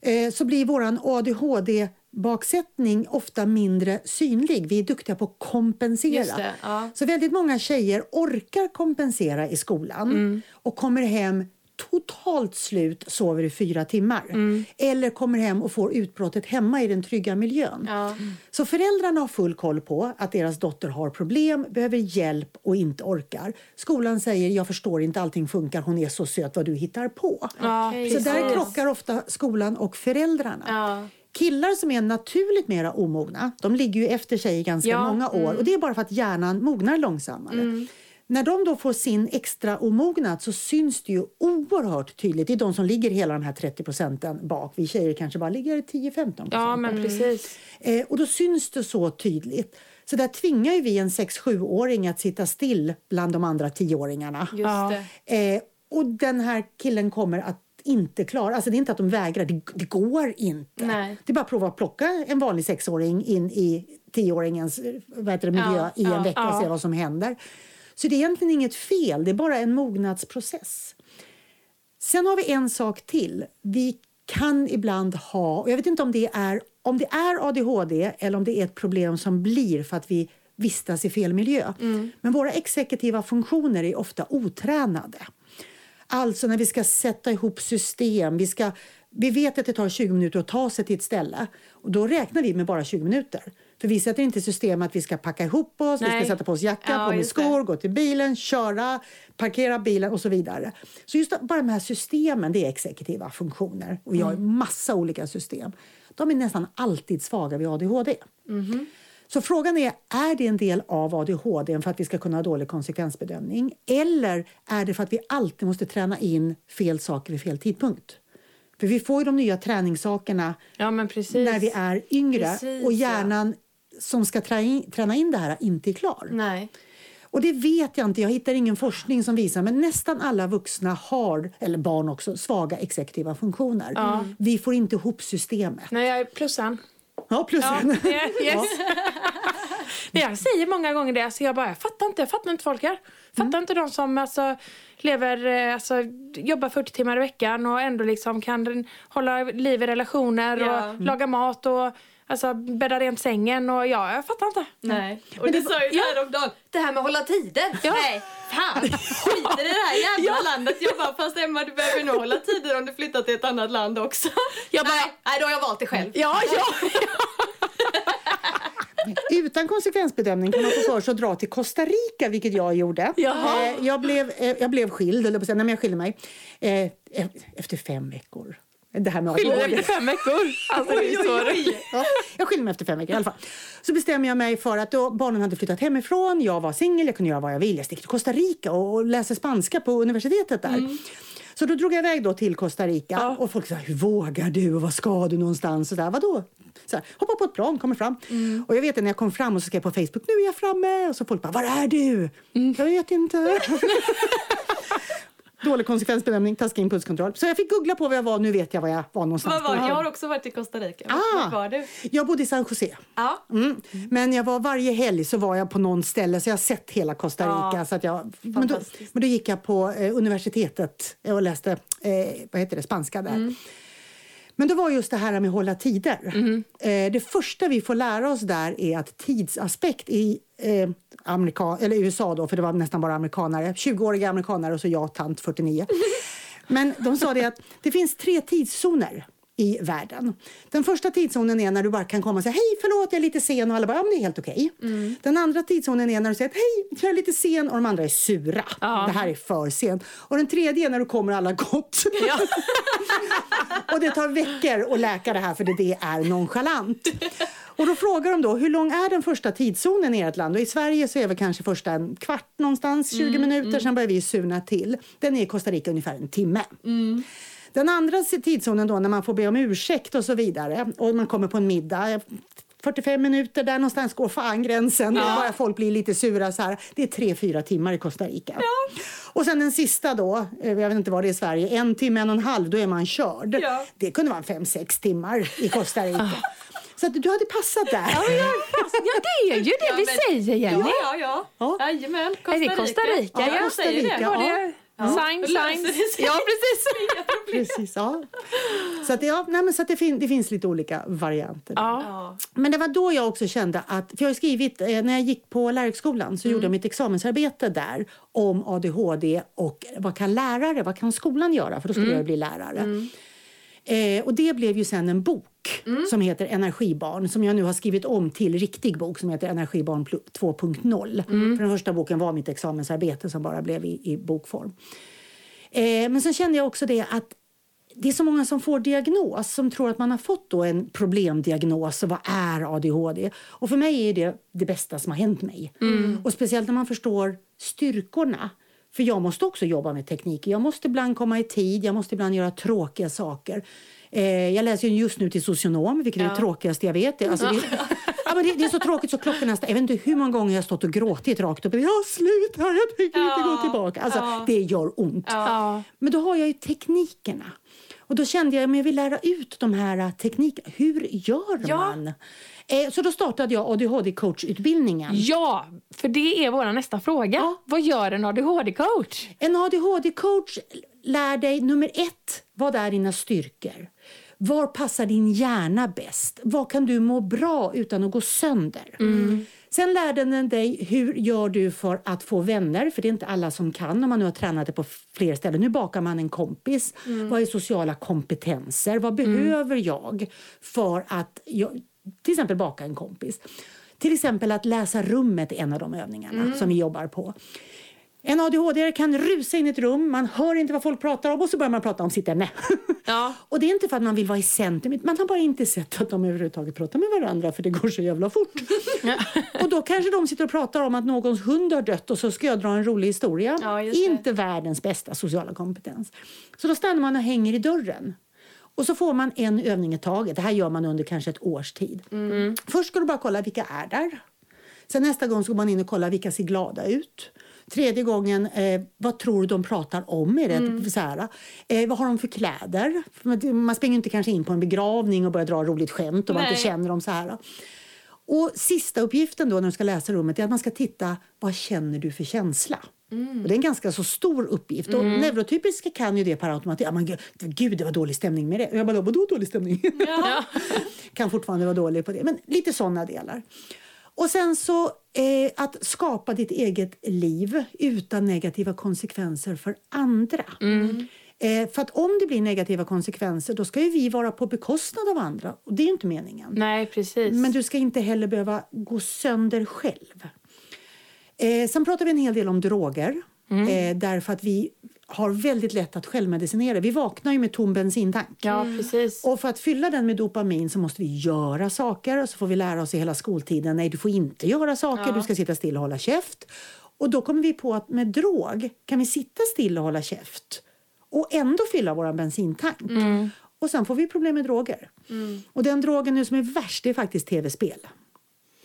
Speaker 3: Eh, så blir våran ADHD baksättning ofta mindre synlig. Vi är duktiga på att kompensera.
Speaker 2: Det, ja.
Speaker 3: Så väldigt många tjejer orkar kompensera i skolan mm. och kommer hem totalt slut, sover i fyra timmar. Mm. Eller kommer hem och får utbrottet hemma i den trygga miljön. Ja. Så föräldrarna har full koll på att deras dotter har problem, behöver hjälp och inte orkar. Skolan säger jag förstår inte, allting funkar, hon är så söt, vad du hittar på.
Speaker 2: Ja,
Speaker 3: så där krockar ofta skolan och föräldrarna.
Speaker 2: Ja.
Speaker 3: Killar som är naturligt mera omogna, de ligger ju efter sig i ganska många år. Mm. Och det är bara för att hjärnan mognar långsammare. När de då får sin extra omognad så syns det ju oerhört tydligt. Det är de som ligger hela de här 30 procenten bak. Vi tjejer kanske bara ligger 10-15
Speaker 1: Ja, men precis.
Speaker 3: Eh, och då syns det så tydligt. Så där tvingar ju vi en 6-7-åring att sitta still bland de andra 10-åringarna. Eh, och den här killen kommer att inte klara. Alltså det är inte att de vägrar, det, det går inte.
Speaker 2: Nej.
Speaker 3: Det är bara att prova att plocka en vanlig sexåring in i tioåringens miljö ja, i en ja, vecka och se vad som händer. Så det är egentligen inget fel, det är bara en mognadsprocess. Sen har vi en sak till. Vi kan ibland ha, och jag vet inte om det är, om det är ADHD eller om det är ett problem som blir för att vi vistas i fel miljö. Mm. Men våra exekutiva funktioner är ofta otränade. Alltså när vi ska sätta ihop system, vi, ska, vi vet att det tar 20 minuter att ta sig till ett ställe och då räknar vi med bara 20 minuter. För vi sätter inte system att vi ska packa ihop oss, Nej. vi ska sätta på oss jacka, ja, på med skor, det. gå till bilen, köra, parkera bilen och så vidare. Så just bara de här systemen, det är exekutiva funktioner. Och vi har mm. massa olika system. De är nästan alltid svaga vid ADHD.
Speaker 2: Mm.
Speaker 3: Så frågan är, är det en del av ADHD för att vi ska kunna ha dålig konsekvensbedömning? Eller är det för att vi alltid måste träna in fel saker vid fel tidpunkt? För vi får ju de nya träningssakerna
Speaker 1: ja,
Speaker 3: när vi är yngre precis, och hjärnan ja. som ska träna in, det här inte är klar.
Speaker 2: Nej.
Speaker 3: Och det vet jag inte, jag hittar ingen forskning som visar men nästan alla vuxna har, eller barn också, svaga exekutiva funktioner. Vi får inte ihop systemet.
Speaker 1: Nej, jag är plussan.
Speaker 3: Ja, plus
Speaker 1: Ja,
Speaker 3: en.
Speaker 1: yes. <laughs> Men jag säger många gånger det, alltså jag bara, jag fattar inte, jag fattar inte folk här. Fattar
Speaker 3: Mm.
Speaker 1: inte de som alltså, lever, eh, alltså, jobbar 40 timmar i veckan och ändå liksom kan hålla liv i relationer
Speaker 2: Ja.
Speaker 1: och laga mat och alltså, bädda rent sängen och ja, jag fattar inte.
Speaker 2: Nej. Och det, sa ju du häromdagen, det här med att hålla tider. Nej, fan. Skit i det här jävla landet. Jag bara, fast Emma du behöver nog hålla tider om du flyttar till ett annat land också.
Speaker 1: Jag bara-
Speaker 2: nej, nej, då har jag valt det själv.
Speaker 1: Ja, ja. <laughs>
Speaker 3: Utan konsekvensbedömning kan man få för sig att dra till Costa Rica, vilket jag gjorde.
Speaker 1: Jaha.
Speaker 3: Eh, jag, blev, eh, jag blev skild, eller men jag skilde mig eh, efter fem veckor. Det här med
Speaker 1: Skiljer
Speaker 3: ADHD.
Speaker 1: efter fem veckor. Alltså, är så roligt.
Speaker 3: Ja, jag skilde mig efter fem veckor i alla fall. Så bestämde jag mig för att då barnen hade flyttat hemifrån, jag var singel, jag kunde göra vad jag ville. Jag stick till Costa Rica och, och läste spanska på universitetet där. Så då drog jag iväg då till Costa Rica och folk sa hur vågar du och vad ska du någonstans? Och där, Vadå? Så här, hoppa på ett plan, kommer fram. Och jag vet att när jag kom fram och så skrev på Facebook, nu är jag framme. Och så folk bara, var är du? Jag vet inte. <laughs> Dålig konsekvensbedömning, taskig impulskontroll. Så jag fick googla på var jag var, nu vet jag var jag var någonstans.
Speaker 2: Var, jag har också varit i Costa Rica.
Speaker 3: Ah.
Speaker 2: Vart var du?
Speaker 3: Jag bodde i San Jose.
Speaker 2: Ja.
Speaker 3: Mm. Men jag var varje helg så var jag på någon ställe så jag har sett hela Costa Rica.
Speaker 2: Ja,
Speaker 3: Så att jag, men, då, men då gick jag på eh, universitetet och läste eh, vad heter det, spanska där.
Speaker 2: Mm.
Speaker 3: Men det var just det här med att hålla tider.
Speaker 2: Mm-hmm.
Speaker 3: Eh, det första vi får lära oss där är att tidsaspekt i eh, Amerika, eller USA då, för det var nästan bara amerikanare, 20-åriga amerikanare och så jag, tant 49. Men de sa det att det finns tre tidszoner i världen. Den första tidszonen är när du bara kan komma och säga hej förlåt jag är lite sen och alla bara ja men det är helt okej. Den andra tidszonen är när du säger hej jag är lite sen och de andra är sura. Det här är för sent. Och den tredje är när du kommer alla har gått. <laughs> och det tar veckor att läka det här för det, är nonchalant. Och då frågar de då, hur lång är den första tidszonen i ert land? Och i Sverige så är väl kanske första en kvart någonstans, 20 minuter, sen börjar vi surna till. Den är i Costa Rica ungefär en timme. Den andra tidszonen då när man får be om ursäkt och så vidare och man kommer på en middag 45 minuter, där någonstans går fan gränsen. Ja. Bara folk blir lite sura så här. Det är tre, fyra timmar i Costa Rica. Och sen den sista då, eh, jag vet inte vad det är i Sverige, en timme, en och en halv, då är man körd.
Speaker 2: Ja.
Speaker 3: Det kunde vara fem, sex timmar i Costa Rica. Så att du hade passat där.
Speaker 1: Ja, <laughs> det är ju det vi
Speaker 2: men-
Speaker 1: säger, Jenny.
Speaker 2: Ja, ja, ja.
Speaker 3: Ja.
Speaker 2: Jajamän, Costa
Speaker 1: Är det Costa Rica?
Speaker 3: Ja,
Speaker 1: Ja,
Speaker 3: Costa
Speaker 2: säger det.
Speaker 3: Rica.
Speaker 1: Var
Speaker 3: Ja.
Speaker 1: sign, sign? Ja, precis. <laughs>
Speaker 3: Precis, ja. Så, att, ja, nej, men så att det, fin det finns lite olika varianter.
Speaker 1: Ja.
Speaker 2: Ja.
Speaker 3: Men det var då jag också kände att, för jag har skrivit, eh, när jag gick på lärarhögskolan så gjorde jag mitt examensarbete där om ADHD och vad kan lärare, vad kan skolan göra? För då skulle jag bli lärare. Eh, och det blev ju sen en bok som heter Energibarn som jag nu har skrivit om till riktig bok som heter Energibarn pl- 2.0. För den första boken var mitt examensarbete som bara blev i, i bokform. Eh, men sen kände jag också det att det är så många som får diagnos som tror att man har fått då en problemdiagnos vad är ADHD? Och för mig är det det bästa som har hänt mig. Och speciellt när man förstår styrkorna. För jag måste också jobba med teknik. Jag måste ibland komma i tid, jag måste ibland göra tråkiga saker. Eh, jag läser ju just nu till socionom, vilket är det tråkigaste jag vet. Alltså, det, ja, men det, det är så tråkigt så klockan nästan... Jag vet inte hur många gånger jag har stått och gråtit rakt upp. Ja, sluta, jag tänker inte gå tillbaka. Alltså, Det gör ont.
Speaker 1: Ja.
Speaker 3: Men då har jag ju teknikerna. Och då kände jag att jag vill lära ut de här eh, teknikerna. Hur gör
Speaker 1: Ja.
Speaker 3: man? Eh, så då startade jag ADHD-coachutbildningen.
Speaker 1: ja, för det är vår nästa fråga.
Speaker 3: Ja.
Speaker 1: Vad gör en ADHD-coach?
Speaker 3: En ADHD-coach lär dig nummer ett, vad är dina styrkor? Var passar din hjärna bäst? Vad kan du må bra utan att gå sönder? Sen lärde den dig hur gör du för att få vänner, för det är inte alla som kan om man nu har tränat det på fler ställen. Nu bakar man en kompis. Vad är sociala kompetenser? Vad behöver jag för att jag, till exempel baka en kompis? Till exempel att läsa rummet är en av de övningarna som vi jobbar på. En ADHD kan rusa in i ett rum, man hör inte vad folk pratar om och så börjar man prata om sitt ämne.
Speaker 1: Ja. <laughs>
Speaker 3: och det är inte för att man vill vara i centrum, man har bara inte sett att de överhuvudtaget pratar med varandra för det går så jävla fort. <laughs> och då kanske de sitter och pratar om att någons hund har dött och så ska jag dra en rolig historia.
Speaker 2: Ja,
Speaker 3: inte världens bästa sociala kompetens. Så då stannar man och hänger i dörren. Och så får man en övning i taget. Det här gör man under kanske ett års tid. Först ska du bara kolla vilka är där. Sen nästa gång så går man in och kollar vilka ser glada ut. Tredje gången, eh, vad tror du de pratar om? Är det mm. så här, eh, vad har de för kläder? Man springer inte kanske in på en begravning och börjar dra roligt skämt och man inte känner dem så här. Och sista uppgiften då när du ska läsa rummet är att man ska titta vad känner du för känsla? Mm. Och det är en ganska så stor uppgift. Mm. Och neurotypiska kan ju det per automatik. Ja, men gud, det var dålig stämning med det. Och jag bara, vadå dålig stämning? Ja. <laughs> kan fortfarande vara dålig på det. Men lite sådana delar. Och sen så eh, att skapa ditt eget liv utan negativa konsekvenser för andra. Mm. Eh, för att om det blir negativa konsekvenser då ska ju vi vara på bekostnad av andra och det är inte meningen.
Speaker 1: Nej, precis.
Speaker 3: Men du ska inte heller behöva gå sönder själv. Eh, sen pratar vi en hel del om droger. Mm. Eh, därför att vi har väldigt lätt att självmedicinera. Vi vaknar ju med tom bensintank.
Speaker 1: Ja, precis.
Speaker 3: Och för att fylla den med dopamin så måste vi göra saker och så får vi lära oss i hela skoltiden nej du får inte göra saker, ja. du ska sitta still och hålla käft. Och då kommer vi på att med drog kan vi sitta still och hålla käft och ändå fylla vår bensintank. Mm. Och sen får vi problem med droger. Mm. Och den drogen nu som är värst är faktiskt tv-spel.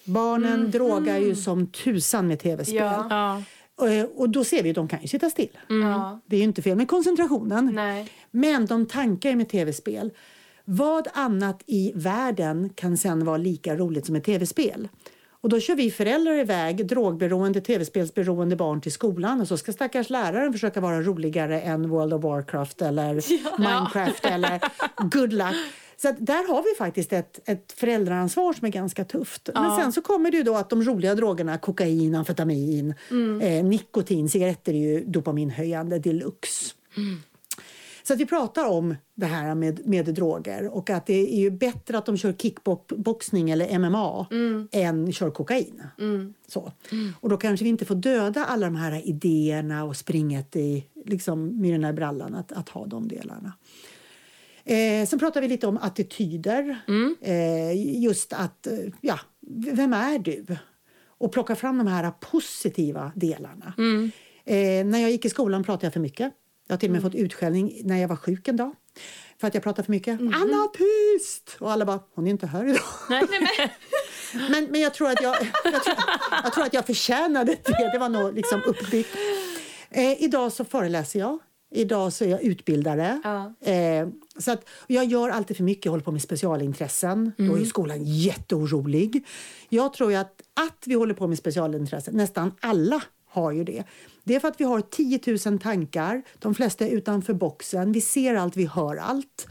Speaker 3: Barnen mm. drogar ju som tusan med tv-spel. Ja. Eh, och då ser vi att de kan ju sitta still. Mm. Det är ju inte fel med koncentrationen. Nej. Men de tankar med tv-spel. Vad annat i världen kan sen vara lika roligt som ett tv-spel? Och då kör vi föräldrar iväg drogberoende, tv-spelsberoende barn till skolan och så ska stackars läraren försöka vara roligare än World of Warcraft eller <laughs> ja. Minecraft eller <laughs> Good Luck. Så där har vi faktiskt ett, ett föräldraansvar som är ganska tufft. Ja. Men sen så kommer det ju då att de roliga drogerna, kokain, amfetamin, mm. eh, nikotin, cigaretter är ju dopaminhöjande deluxe. Mm. Så att vi pratar om det här med, med droger och att det är ju bättre att de kör kickboxning eller MMA mm. än kör kokain. Mm. Så. Mm. Och då kanske vi inte får döda alla de här idéerna och springet i liksom, den här brallan att, att ha de delarna. Eh, sen pratar vi lite om attityder. Mm. Eh, just att, eh, ja, vem är du? Och plocka fram de här positiva delarna. Mm. Eh, när jag gick i skolan pratade jag för mycket. Jag har till och med mm. fått utskällning när jag var sjuk en dag. För att jag pratade för mycket. Mm. Anna, tyst! Och alla bara, hon är inte här idag. Nej, nej, nej. <laughs> men, men jag tror att jag, jag, tror, jag tror att jag förtjänade det. Det var nog liksom uppbyggt. Eh, idag så föreläser jag. Idag så är jag utbildare. Ja. Eh, så att, jag gör alltid för mycket, jag håller på med specialintressen. Mm. Då är skolan jätteorolig. Jag tror att, att vi håller på med specialintressen, nästan alla har ju det. Det är för att vi har 10 000 tankar, de flesta är utanför boxen, vi ser allt, vi hör allt.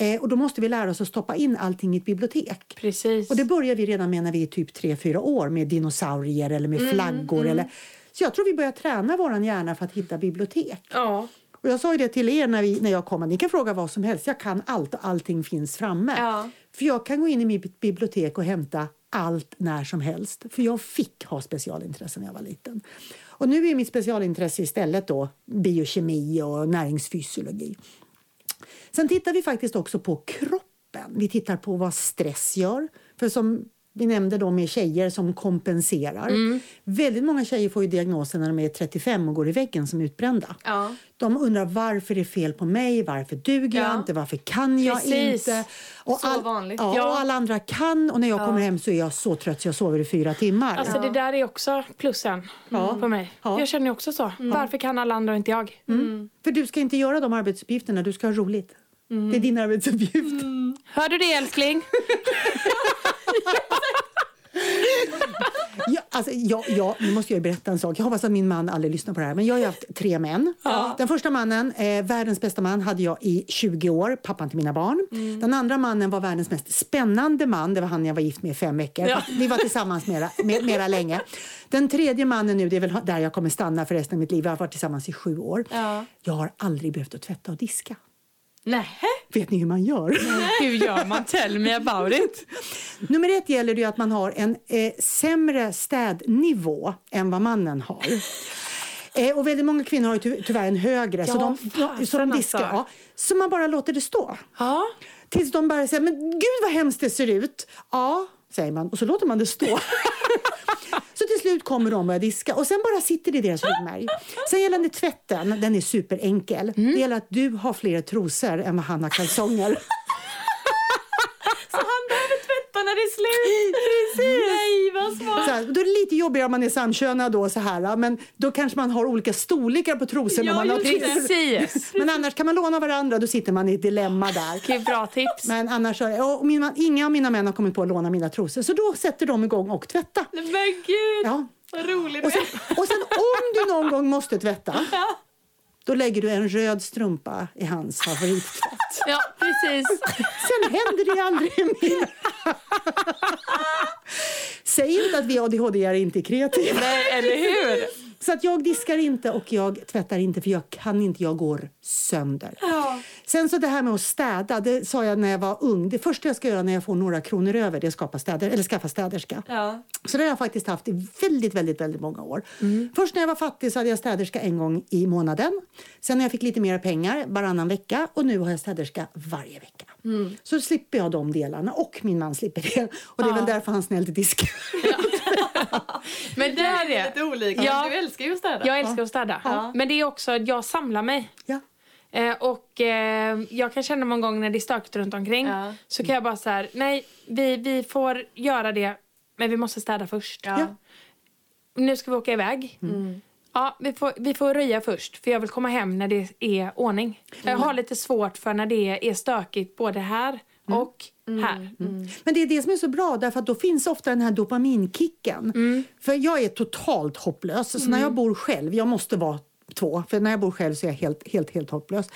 Speaker 3: Eh, och då måste vi lära oss att stoppa in allting i ett bibliotek.
Speaker 1: Precis.
Speaker 3: Och det börjar vi redan med när vi är typ 3-4 år med dinosaurier eller med mm, flaggor. Mm. Eller, så jag tror vi börjar träna vår hjärna för att hitta bibliotek. Ja. Och jag sa det till er när, vi, när jag kom, ni kan fråga vad som helst, jag kan allt och allting finns framme. Ja. För jag kan gå in i mitt bibliotek och hämta allt när som helst. För jag fick ha specialintressen när jag var liten. Och nu är mitt specialintresse istället då biokemi och näringsfysiologi. Sen tittar vi faktiskt också på kroppen. Vi tittar på vad stress gör. För som vi nämnde då med tjejer som kompenserar. Mm. Väldigt många tjejer får ju diagnosen när de är 35 och går i väggen som utbrända. Ja. De undrar varför det är fel på mig, varför duger ja. jag inte, varför kan jag Precis. inte?
Speaker 2: Och så all, vanligt.
Speaker 3: Ja, ja, Och alla andra kan och när jag kommer hem så är jag så trött så jag sover i fyra timmar.
Speaker 1: Alltså det där är också plussen mm. på mig. Jag känner också så. Mm. Varför kan alla andra och inte jag?
Speaker 3: Mm. mm. För du ska inte göra de arbetsuppgifterna, du ska ha roligt. Mm. Det är din arbetsuppgift.
Speaker 1: Hör du det älskling? <laughs>
Speaker 3: ja, alltså, jag, jag, nu måste jag berätta en sak. Jag hoppas att min man aldrig lyssnar på det här. Men jag har haft tre män. Ja. Den första mannen, eh, världens bästa man, hade jag i 20 år. Pappan till mina barn. Mm. Den andra mannen var världens mest spännande man. Det var han jag var gift med i fem veckor. Ja. Vi var tillsammans mera, mer, mera länge. Den tredje mannen nu, det är väl där jag kommer stanna för resten av mitt liv. Vi har varit tillsammans i sju år. Ja. Jag har aldrig behövt att tvätta och diska.
Speaker 1: Nej.
Speaker 3: Vet ni hur man gör?
Speaker 1: hur gör man? Tell me about it.
Speaker 3: Nummer ett gäller det att man har en eh, sämre städnivå än vad mannen har. Eh, och väldigt många kvinnor har ty tyvärr en högre, ja, så, de, fan, så de diskar. Alltså. Ja, så man bara låter det stå. Ja. Tills de bara säger, men gud vad hemskt det ser ut. Ja, säger man, och så låter man det stå. <laughs> Så till slut kommer de och börjar diska och sen bara sitter det i deras ryggmärg. Sen gällande tvätten, den är superenkel. Mm. Det gäller att du har fler trosor än vad han har kalsonger.
Speaker 1: Så han behöver tvätta när det är slut? <laughs> Precis. Nej, vad
Speaker 3: Så här, då är det lite jobbigare om man är samkönad då så här, men då kanske man har olika storlekar på trosor.
Speaker 2: Ja,
Speaker 3: men, man har
Speaker 2: just det.
Speaker 1: Precis. <laughs>
Speaker 3: men annars kan man låna varandra, då sitter man i ett dilemma där.
Speaker 1: Okej, bra tips.
Speaker 3: Men annars, och mina, inga av mina män har kommit på att låna mina trosor, så då sätter de igång och tvätta.
Speaker 2: Men gud,
Speaker 3: Ja.
Speaker 2: vad roligt
Speaker 3: Och sen, och sen om du någon gång måste tvätta, <laughs> då lägger du en röd strumpa i hans favorittvätt. <laughs>
Speaker 1: Ja, precis.
Speaker 3: Sen händer det aldrig mer. <laughs> Säg inte att vi ADHD-are inte är kreativa.
Speaker 1: Nej, eller hur?
Speaker 3: Så att jag diskar inte och jag tvättar inte för jag kan inte, jag går sönder.
Speaker 2: Ja.
Speaker 3: Sen så det här med att städa, det sa jag när jag var ung. Det första jag ska göra när jag får några kronor över det är att skapa städer, eller skaffa städerska.
Speaker 2: Ja.
Speaker 3: Så det har jag faktiskt haft i väldigt, väldigt, väldigt många år. Först när jag var fattig så hade jag städerska en gång i månaden. Sen när jag fick lite mer pengar, varannan vecka. Och nu har jag städerska varje vecka. Så slipper jag de delarna och min man slipper det. Och det är väl därför han snällt diskar.
Speaker 1: Men där
Speaker 2: Det är lite olika,
Speaker 1: Ja.
Speaker 2: du älskar ju att städa.
Speaker 1: Jag älskar att städa.
Speaker 2: Ja.
Speaker 1: Men det är också att jag samlar mig.
Speaker 3: Ja.
Speaker 1: Eh, och eh, jag kan känna många gånger när det är stökigt runt omkring
Speaker 2: Ja.
Speaker 1: så kan jag bara så här, nej, vi, vi får göra det, men vi måste städa först.
Speaker 2: Ja.
Speaker 1: Nu ska vi åka iväg. Ja, vi får, vi får röja först, för jag vill komma hem när det är ordning. Jag har lite svårt för när det är stökigt både här och här.
Speaker 3: Men det är det som är så bra, därför att då finns ofta den här dopaminkicken. För jag är totalt hopplös, så när jag bor själv, jag måste vara två, för när jag bor själv så är jag helt, helt, helt hopplös.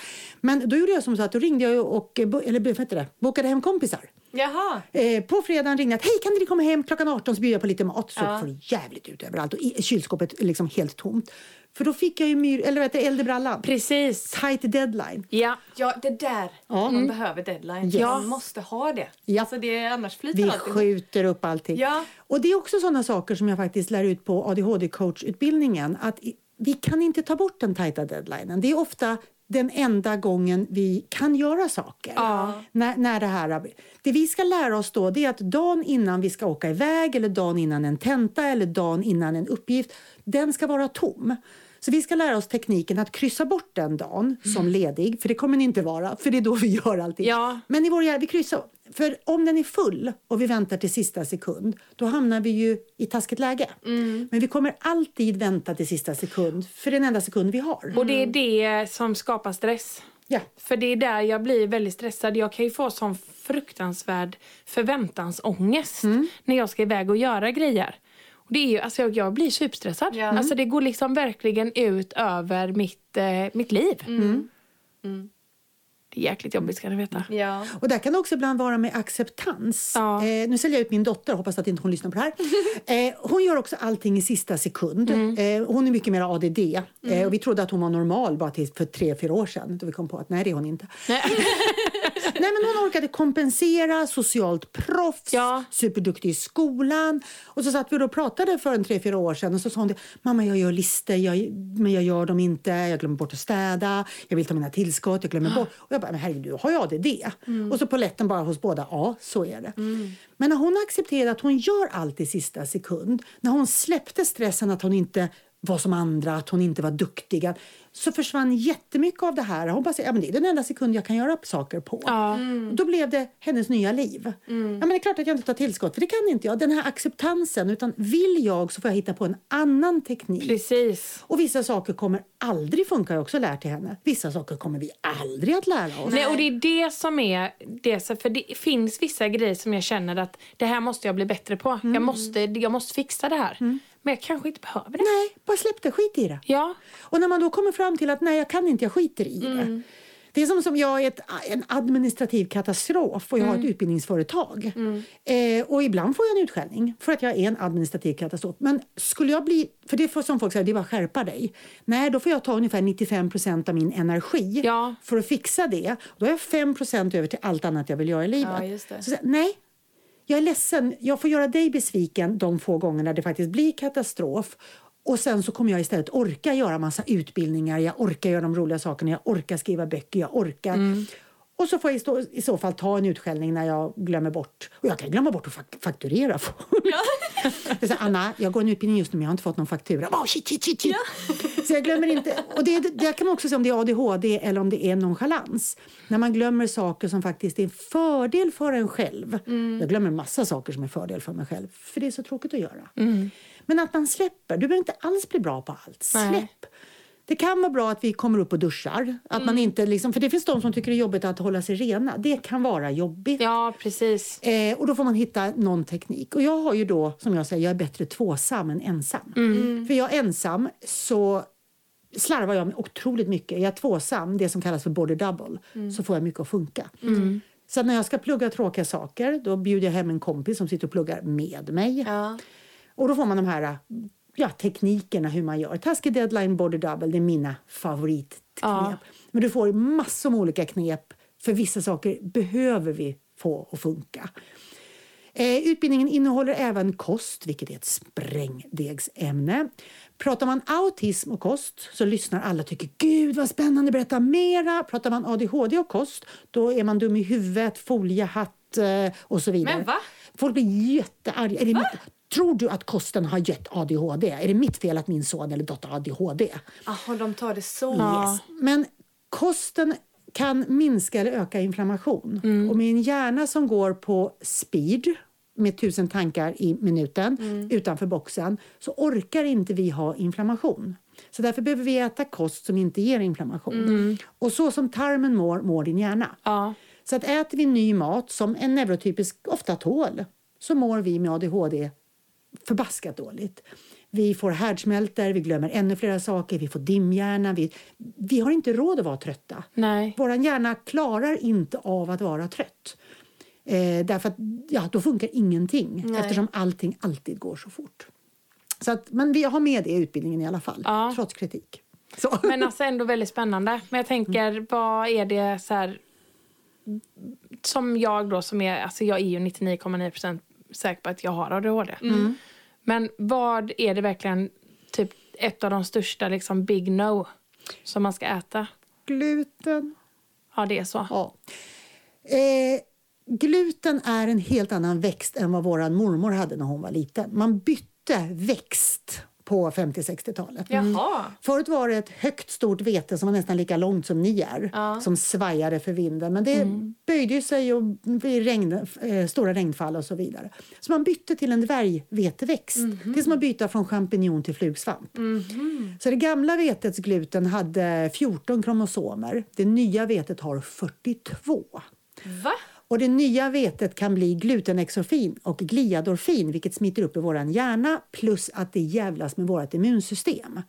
Speaker 3: Men då gjorde jag som så att då ringde jag och, eller vad det, bokade hem kompisar.
Speaker 2: Jaha.
Speaker 3: Eh, på fredagen ringde jag att hej kan ni komma hem klockan 18 så bjuder jag på lite mat. Så
Speaker 2: Ja.
Speaker 3: får jävligt ut överallt och i, kylskåpet är liksom helt tomt. För då fick jag ju myr, eller vet du, eld i brallan.
Speaker 1: Precis.
Speaker 3: Tight deadline.
Speaker 1: Ja.
Speaker 2: Ja, det där.
Speaker 3: Ja.
Speaker 2: Man behöver deadline.
Speaker 3: Yes.
Speaker 2: Man måste ha det.
Speaker 3: Ja.
Speaker 2: Alltså det är, annars flyter
Speaker 3: Vi
Speaker 2: allt ihop.
Speaker 3: skjuter upp allting.
Speaker 2: Ja.
Speaker 3: Och det är också sådana saker som jag faktiskt lär ut på ADHD-coachutbildningen. Att vi kan inte ta bort den tajta deadlinen. Det är ofta den enda gången vi kan göra saker.
Speaker 1: Ja.
Speaker 3: När, när det, här, det vi ska lära oss då det är att dagen innan vi ska åka iväg eller dagen innan en tenta eller dagen innan en uppgift, den ska vara tom. Så vi ska lära oss tekniken att kryssa bort den dagen som ledig, för det kommer den inte vara, för det är då vi gör allting.
Speaker 1: Ja.
Speaker 3: Men i vår hjärna, vi kryssar. För om den är full och vi väntar till sista sekund, då hamnar vi ju i taskigt läge. Men vi kommer alltid vänta till sista sekund, för den enda sekund vi har.
Speaker 1: Och det är det som skapar stress.
Speaker 3: Ja.
Speaker 1: För det är där jag blir väldigt stressad. Jag kan ju få sån fruktansvärd förväntansångest när jag ska iväg och göra grejer. Och det är ju, alltså jag, jag blir superstressad.
Speaker 2: Ja.
Speaker 1: Alltså det går liksom verkligen ut över mitt, eh, mitt liv. Det är jäkligt jobbigt ska ni veta.
Speaker 2: Ja.
Speaker 3: Och där kan det också ibland vara med acceptans.
Speaker 1: Ja.
Speaker 3: Eh, nu säljer jag ut min dotter, hoppas att inte hon lyssnar på det här. <laughs> Eh, hon gör också allting i sista sekund. Eh, hon är mycket mer ADD. Eh, och vi trodde att hon var normal bara till för tre, fyra år sedan. Då vi kom på att nej, det är hon inte. <laughs> Nej, men hon orkade kompensera, socialt proffs,
Speaker 1: Ja.
Speaker 3: superduktig i skolan. Och så satt vi och pratade för en tre, fyra år sedan och så sa hon det, mamma jag gör listor, jag, men jag gör dem inte, jag glömmer bort att städa, jag vill ta mina tillskott, jag glömmer bort. Och jag bara, men herregud har ju ADD. Och så på lätten bara hos båda, ja så är det. Men när hon accepterade att hon gör allt i sista sekund, när hon släppte stressen att hon inte var som andra, att hon inte var duktig, så försvann jättemycket av det här. Hon bara säger, ja, men det är den enda sekund jag kan göra saker på.
Speaker 1: Ja.
Speaker 3: Och Då blev det hennes nya liv. Ja, men det är klart att jag inte tar tillskott, för det kan inte jag. Den här acceptansen, utan vill jag så får jag hitta på en annan teknik.
Speaker 1: Precis.
Speaker 3: Och vissa saker kommer aldrig funka, jag också lärt till henne. Vissa saker kommer vi aldrig att lära oss.
Speaker 1: Nej, och det är det som är det. För det finns vissa grejer som jag känner att det här måste jag bli bättre på. Jag, måste, jag måste fixa det här. Men jag kanske inte behöver det.
Speaker 3: Nej, bara släpp det, skit i det.
Speaker 1: Ja.
Speaker 3: Och när man då kommer fram till att nej, jag kan inte, jag skiter i det. Det är som som jag är ett, en administrativ katastrof och jag har ett utbildningsföretag. Eh, och ibland får jag en utskällning för att jag är en administrativ katastrof. Men skulle jag bli, för det får som folk säger, det är bara skärpa dig. Nej, då får jag ta ungefär 95 procent av min energi
Speaker 1: Ja.
Speaker 3: för att fixa det. Då har jag 5 procent över till allt annat jag vill göra i livet.
Speaker 2: Ja, just det.
Speaker 3: Så, så, nej, jag är ledsen, jag får göra dig besviken de få gångerna det faktiskt blir katastrof. Och sen så kommer jag istället orka göra massa utbildningar, jag orkar göra de roliga sakerna, jag orkar skriva böcker, jag orkar. Mm. Och så får jag i, stå, i så fall ta en utskällning när jag glömmer bort. Och jag kan glömma bort att fak fakturera. <laughs> Ja. så, Anna, jag går en utbildning just nu men jag har inte fått någon faktura. Oh, shit, shit, shit, shit. Ja. Så jag glömmer inte. Och det, det kan man också se om det är ADHD eller om det är nonchalans. När man glömmer saker som faktiskt är en fördel för en själv. Mm. Jag glömmer massa saker som är fördel för mig själv. För det är så tråkigt att göra. Mm. Men att man släpper. Du behöver inte alls bli bra på allt. Släpp. Nej. Det kan vara bra att vi kommer upp och duschar. Att mm. man inte liksom, för det finns de som tycker det är jobbigt att hålla sig rena. Det kan vara jobbigt.
Speaker 1: Ja, precis.
Speaker 3: Eh, och då får man hitta någon teknik. Och jag har ju då, som jag säger, jag är bättre tvåsam än ensam. Mm. För jag ensam så slarvar jag med otroligt mycket. Är jag tvåsam, det som kallas för body double, mm. så får jag mycket att funka. Mm. Så när jag ska plugga tråkiga saker, då bjuder jag hem en kompis som sitter och pluggar med mig. Ja. Och då får man de här ja, teknikerna hur man gör. Taskig deadline, body double, det är mina favoritknep. Ja. Men du får massor med olika knep. För vissa saker behöver vi få att funka. Eh, utbildningen innehåller även kost, vilket är ett sprängdegsämne. Pratar man autism och kost så lyssnar alla och tycker gud vad spännande, berätta mera. Pratar man ADHD och kost då är man dum i huvudet, foliehatt eh, och så vidare.
Speaker 1: Men va?
Speaker 3: Folk blir jättearga. Det Tror du att kosten har gett ADHD? Är det mitt fel att min son eller dotter har ADHD?
Speaker 2: Jaha, de tar det så.
Speaker 3: Yes. Men kosten kan minska eller öka inflammation. Mm. Och med en hjärna som går på speed med tusen tankar i minuten mm. utanför boxen så orkar inte vi ha inflammation. Så därför behöver vi äta kost som inte ger inflammation. Mm. Och så som tarmen mår, mår din hjärna. Ja. Så att äter vi ny mat som en neurotypisk ofta tål så mår vi med ADHD förbaskat dåligt. Vi får härdsmältor, vi glömmer ännu flera saker, vi får dimhjärna. Vi, vi har inte råd att vara trötta.
Speaker 1: Nej.
Speaker 3: Vår hjärna klarar inte av att vara trött. Eh, därför att ja, då funkar ingenting Nej. eftersom allting alltid går så fort. Så att, men vi har med det i utbildningen i alla fall, ja. trots kritik.
Speaker 1: Så. Men alltså ändå väldigt spännande. Men jag tänker, mm. vad är det så här, Som jag då som är, alltså jag är ju 99,9 säker på att jag har ADHD. Mm. Men vad är det verkligen typ ett av de största liksom big no som man ska äta?
Speaker 3: Gluten.
Speaker 1: Ja, det är så.
Speaker 3: Ja. Eh, gluten är en helt annan växt än vad vår mormor hade när hon var liten. Man bytte växt på 50-60-talet.
Speaker 1: Mm.
Speaker 3: Förut var det ett högt stort vete som var nästan lika långt som ni är ja. som svajade för vinden. Men det mm. böjde sig och regn, eh, stora regnfall och så vidare. Så man bytte till en dvärgveteväxt. Mm. Det är som att byta från champinjon till flugsvamp.
Speaker 1: Mm.
Speaker 3: Så det gamla vetets gluten hade 14 kromosomer. Det nya vetet har 42.
Speaker 1: Va?
Speaker 3: Och det nya vetet kan bli glutenexofin och gliadorfin vilket smittar upp i vår hjärna plus att det jävlas med vårt immunsystem.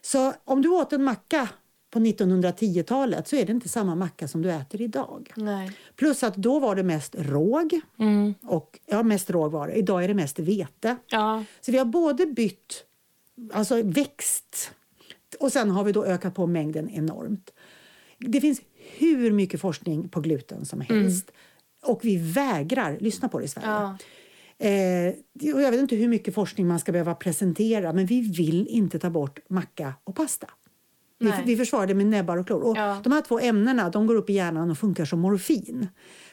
Speaker 3: Så om du åt en macka på 1910-talet så är det inte samma macka som du äter idag.
Speaker 1: Nej.
Speaker 3: Plus att då var det mest råg.
Speaker 1: Mm.
Speaker 3: Och, ja, mest råg var det. Idag är det mest vete.
Speaker 1: Ja.
Speaker 3: Så vi har både bytt alltså växt och sen har vi då ökat på mängden enormt. Det finns hur mycket forskning på gluten som mm. helst. Mm. Och vi vägrar lyssna på det i Sverige.
Speaker 1: Ja.
Speaker 3: Eh, jag vet inte hur mycket forskning man ska behöva presentera men vi vill inte ta bort macka och pasta. Vi, vi försvarar det med näbbar och klor. Och ja. De här två ämnena de går upp i hjärnan och funkar som morfin.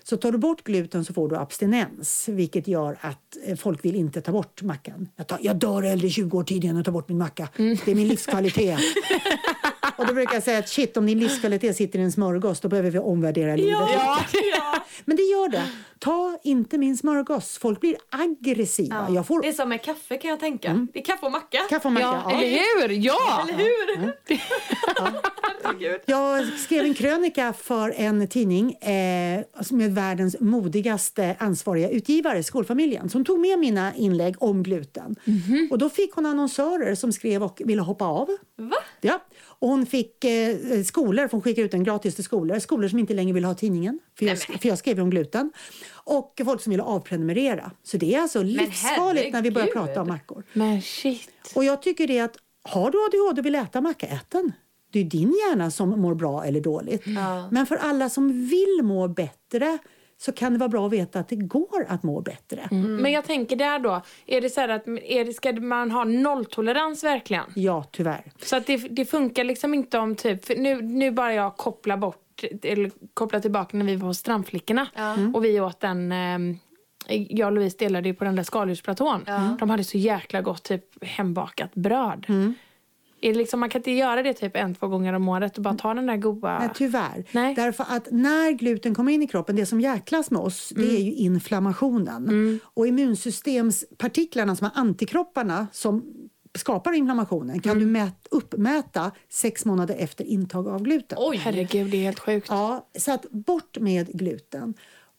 Speaker 3: Så tar du bort gluten så får du abstinens vilket gör att eh, folk vill inte ta bort mackan. Jag, tar, jag dör äldre 20 år tidigare än att ta bort min macka. Mm. Det är min livskvalitet. <laughs> Och då brukar jag säga att shit, om din livskvalitet sitter i en smörgås då behöver vi omvärdera livet.
Speaker 1: Ja, ja. <laughs>
Speaker 3: Men det gör det. Ta inte min smörgås. Folk blir aggressiva.
Speaker 2: Ja. Får... Det är som med kaffe kan jag tänka. Mm. Det är kaffe och macka.
Speaker 3: Kaffe och macka, ja.
Speaker 1: ja. Eller hur? Ja!
Speaker 2: Eller hur? Mm. <laughs>
Speaker 3: Jag skrev en krönika för en tidning eh, är världens modigaste ansvariga utgivare, Skolfamiljen, som tog med mina inlägg om gluten.
Speaker 1: Mm -hmm.
Speaker 3: Och då fick hon annonsörer som skrev och ville hoppa av.
Speaker 1: Va?
Speaker 3: Ja. Och hon fick eh, skolor, för hon skickade ut den gratis till skolor, skolor som inte längre ville ha tidningen, för jag, för jag skrev om gluten. Och folk som ville avprenumerera. Så det är alltså livsfarligt när vi börjar prata om mackor.
Speaker 1: Men shit.
Speaker 3: Och jag tycker det att har du ADHD och vill äta macka, ät den. Det är din hjärna som mår bra eller dåligt.
Speaker 1: Mm.
Speaker 3: Men för alla som vill må bättre så kan det vara bra att veta att det går att må bättre.
Speaker 1: Mm. Men jag tänker där då, är det så att är det, ska man ha nolltolerans verkligen?
Speaker 3: Ja, tyvärr.
Speaker 1: Så att det, det funkar liksom inte om typ, nu, nu bara jag kopplar bort eller koppla tillbaka när vi var hos Strandflickorna och vi åt den eh, jag och Louise delade ju på den där skaldjursplatån. De hade så jäkla gott typ hembakat bröd. Är liksom, man kan inte göra det typ en, två gånger om året och bara ta den där goda...
Speaker 3: Nej, tyvärr.
Speaker 1: Nej.
Speaker 3: Därför att när gluten kommer in i kroppen, det som jäklas med oss, det är ju inflammationen. Och immunsystemspartiklarna som är antikropparna som skapar inflammationen kan du mät, uppmäta sex månader efter intag av gluten.
Speaker 2: Oj!
Speaker 1: Herregud, det är helt sjukt.
Speaker 3: Ja, så att bort med gluten.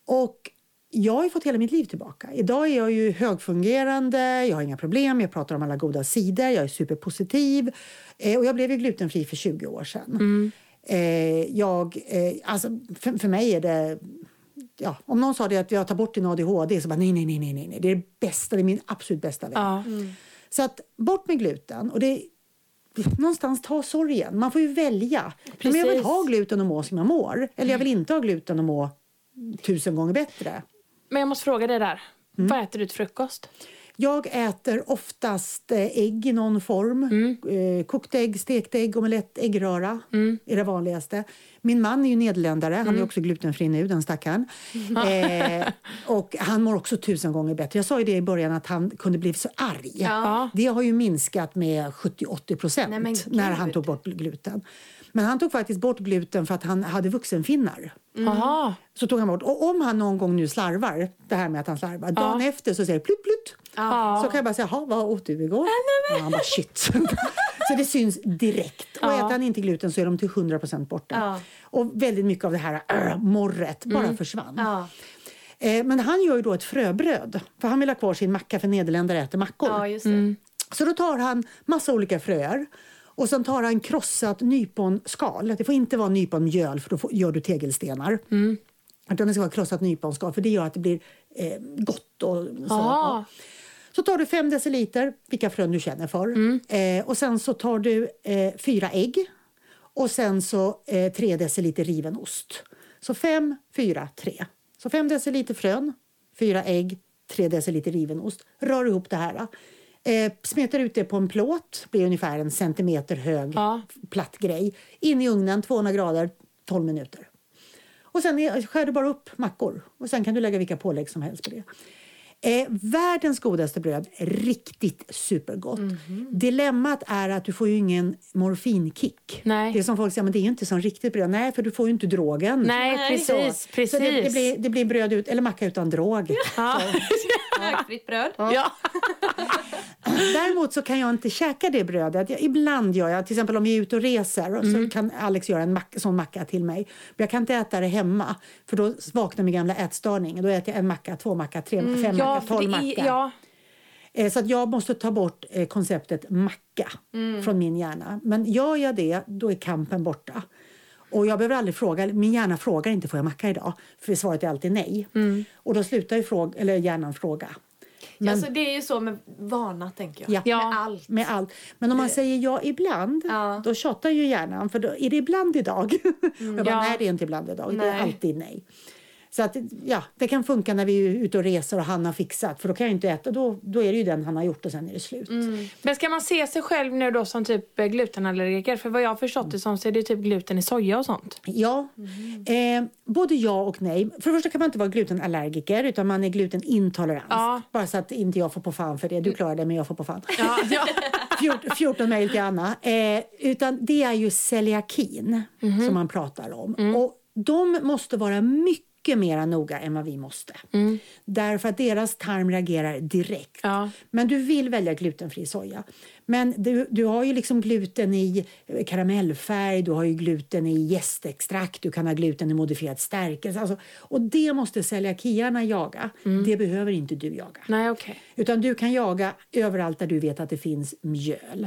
Speaker 3: Och jag har ju fått hela mitt liv tillbaka. Idag är jag ju högfungerande, jag har inga problem, jag pratar om alla goda sidor, jag är superpositiv. Eh, och jag blev ju glutenfri för 20 år sedan. Eh, jag, eh, alltså, för, för mig är det... Ja, om någon sa det att jag tar bort din ADHD så bara nej, nej, nej, nej, nej, det är det bästa, det är min absolut bästa vän.
Speaker 1: Ja.
Speaker 3: Så att bort med gluten. Och det, någonstans ta sorgen. Man får ju välja. Men jag vill
Speaker 1: Precis.
Speaker 3: ha gluten och må som jag mår. Eller jag vill inte ha gluten och må tusen gånger bättre.
Speaker 1: Men jag måste fråga dig där. Vad äter du till frukost?
Speaker 3: Jag äter oftast eh, ägg i någon form. Eh, kokt ägg, stekt ägg, omelett, äggröra är det vanligaste. Min man är ju nederländare, han är också glutenfri nu, den stackaren. Eh, och han mår också tusen gånger bättre. Jag sa ju det i början att han kunde bli så arg.
Speaker 1: Ja.
Speaker 3: Det har ju minskat med 70-80 procent när han tog bort gluten. Men han tog faktiskt bort gluten för att han hade vuxenfinnar.
Speaker 1: Jaha.
Speaker 3: Så tog han bort. Och om han någon gång nu slarvar, det här med att han slarvar, dagen efter så säger det plutt plutt.
Speaker 1: Ja.
Speaker 3: Så kan jag bara säga, "Jaha, vad åt du igår? Ja, han bara shit. <laughs> så det syns direkt. Och
Speaker 1: Ja.
Speaker 3: äter han inte gluten så är de till 100% borta.
Speaker 2: Ja.
Speaker 3: Och väldigt mycket av det här äh, morret bara försvann.
Speaker 2: Ja.
Speaker 3: Eh, men han gör ju då ett fröbröd. För han vill ha kvar sin macka för nederländare äter mackor.
Speaker 2: ja, det.
Speaker 3: Så då tar han massa olika fröer och sen tar han krossat nyponskal. Det får inte vara nyponmjöl för då får, gör du tegelstenar. Utan det ska vara krossat nyponskal för det gör att det blir eh, gott. Och så.
Speaker 1: Ah.
Speaker 3: så tar du fem deciliter, vilka frön du känner för. Eh, och sen så tar du eh, fyra ägg och sen så eh, tre deciliter riven ost. Så fem, fyra, tre. Så fem deciliter frön, fyra ägg, tre deciliter riven ost. Rör ihop det här. Eh, smetar ut det på en plåt, blir ungefär en centimeter hög
Speaker 1: Ja.
Speaker 3: platt grej. In i ugnen, 200 grader, 12 minuter. Och sen är- skär du bara upp mackor och sen kan du lägga vilka pålägg som helst på det. Eh, världens godaste bröd, riktigt supergott. Dilemmat är att du får ju ingen morfinkick.
Speaker 1: Nej.
Speaker 3: Det är som folk säger, men det är inte som riktigt bröd. Nej, för du får ju inte drogen.
Speaker 1: Nej,
Speaker 2: Nej.
Speaker 1: precis.
Speaker 3: Så
Speaker 1: precis.
Speaker 3: det, det, blir, det blir bröd ut, eller macka utan drog.
Speaker 1: Ja.
Speaker 2: Högfritt <laughs> bröd.
Speaker 1: ja. <laughs>
Speaker 3: Däremot så kan jag inte käka det brödet. Jag, ibland gör jag, till exempel om vi är ute och reser, och så kan Alex göra en mack, sån macka till mig. Men jag kan inte äta det hemma, för då vaknar min gamla ätstörning. Då äter jag en macka, två macka, tre macka, fem
Speaker 1: Ja,
Speaker 3: macka, tolv macka.
Speaker 1: är, ja.
Speaker 3: Eh, Så att jag måste ta bort eh, konceptet macka från min hjärna. Men gör jag det, då är kampen borta. Och jag behöver aldrig fråga, min hjärna frågar inte får jag macka idag? För svaret är alltid nej. Och då slutar ju fråga, eller hjärnan fråga. Men,
Speaker 2: Alltså, det är ju så med vana, tänker jag.
Speaker 3: Ja.
Speaker 1: Ja.
Speaker 2: Med allt.
Speaker 3: med allt. Men om man säger ja ibland,
Speaker 2: Ja.
Speaker 3: då tjatar ju hjärnan. För då är det ibland idag? <laughs> jag bara,
Speaker 1: Ja.
Speaker 3: nej det är inte ibland idag, det
Speaker 2: Nej.
Speaker 3: är alltid nej. Så att, ja, det kan funka när vi är ute och reser och han har fixat. För då kan jag inte äta, då, då är det ju den han har gjort och sen är det slut.
Speaker 1: Men ska man se sig själv nu då som typ eh, glutenallergiker? För vad jag har förstått det som så är det typ gluten i soja och sånt.
Speaker 3: Ja, eh, både ja och nej. För det första kan man inte vara glutenallergiker utan man är glutenintolerant.
Speaker 1: Ja.
Speaker 3: Bara så att inte jag får på fan för det. Du klarar det men jag får på fan.
Speaker 1: Ja, ja. <laughs>
Speaker 3: 14, 14 mejl till Anna. Eh, utan det är ju celiakin som man pratar om. Och de måste vara mycket mer noga än vad vi måste. Därför att deras tarm reagerar direkt.
Speaker 1: Ja.
Speaker 3: Men du vill välja glutenfri soja. Men du, du har ju liksom gluten i eh, karamellfärg, du har ju gluten i jästextrakt, du kan ha gluten i modifierad stärkelse. Alltså, och det måste celiakiarna jaga. Det behöver inte du jaga.
Speaker 1: Nej, okej.
Speaker 3: Utan du kan jaga överallt där du vet att det finns mjöl.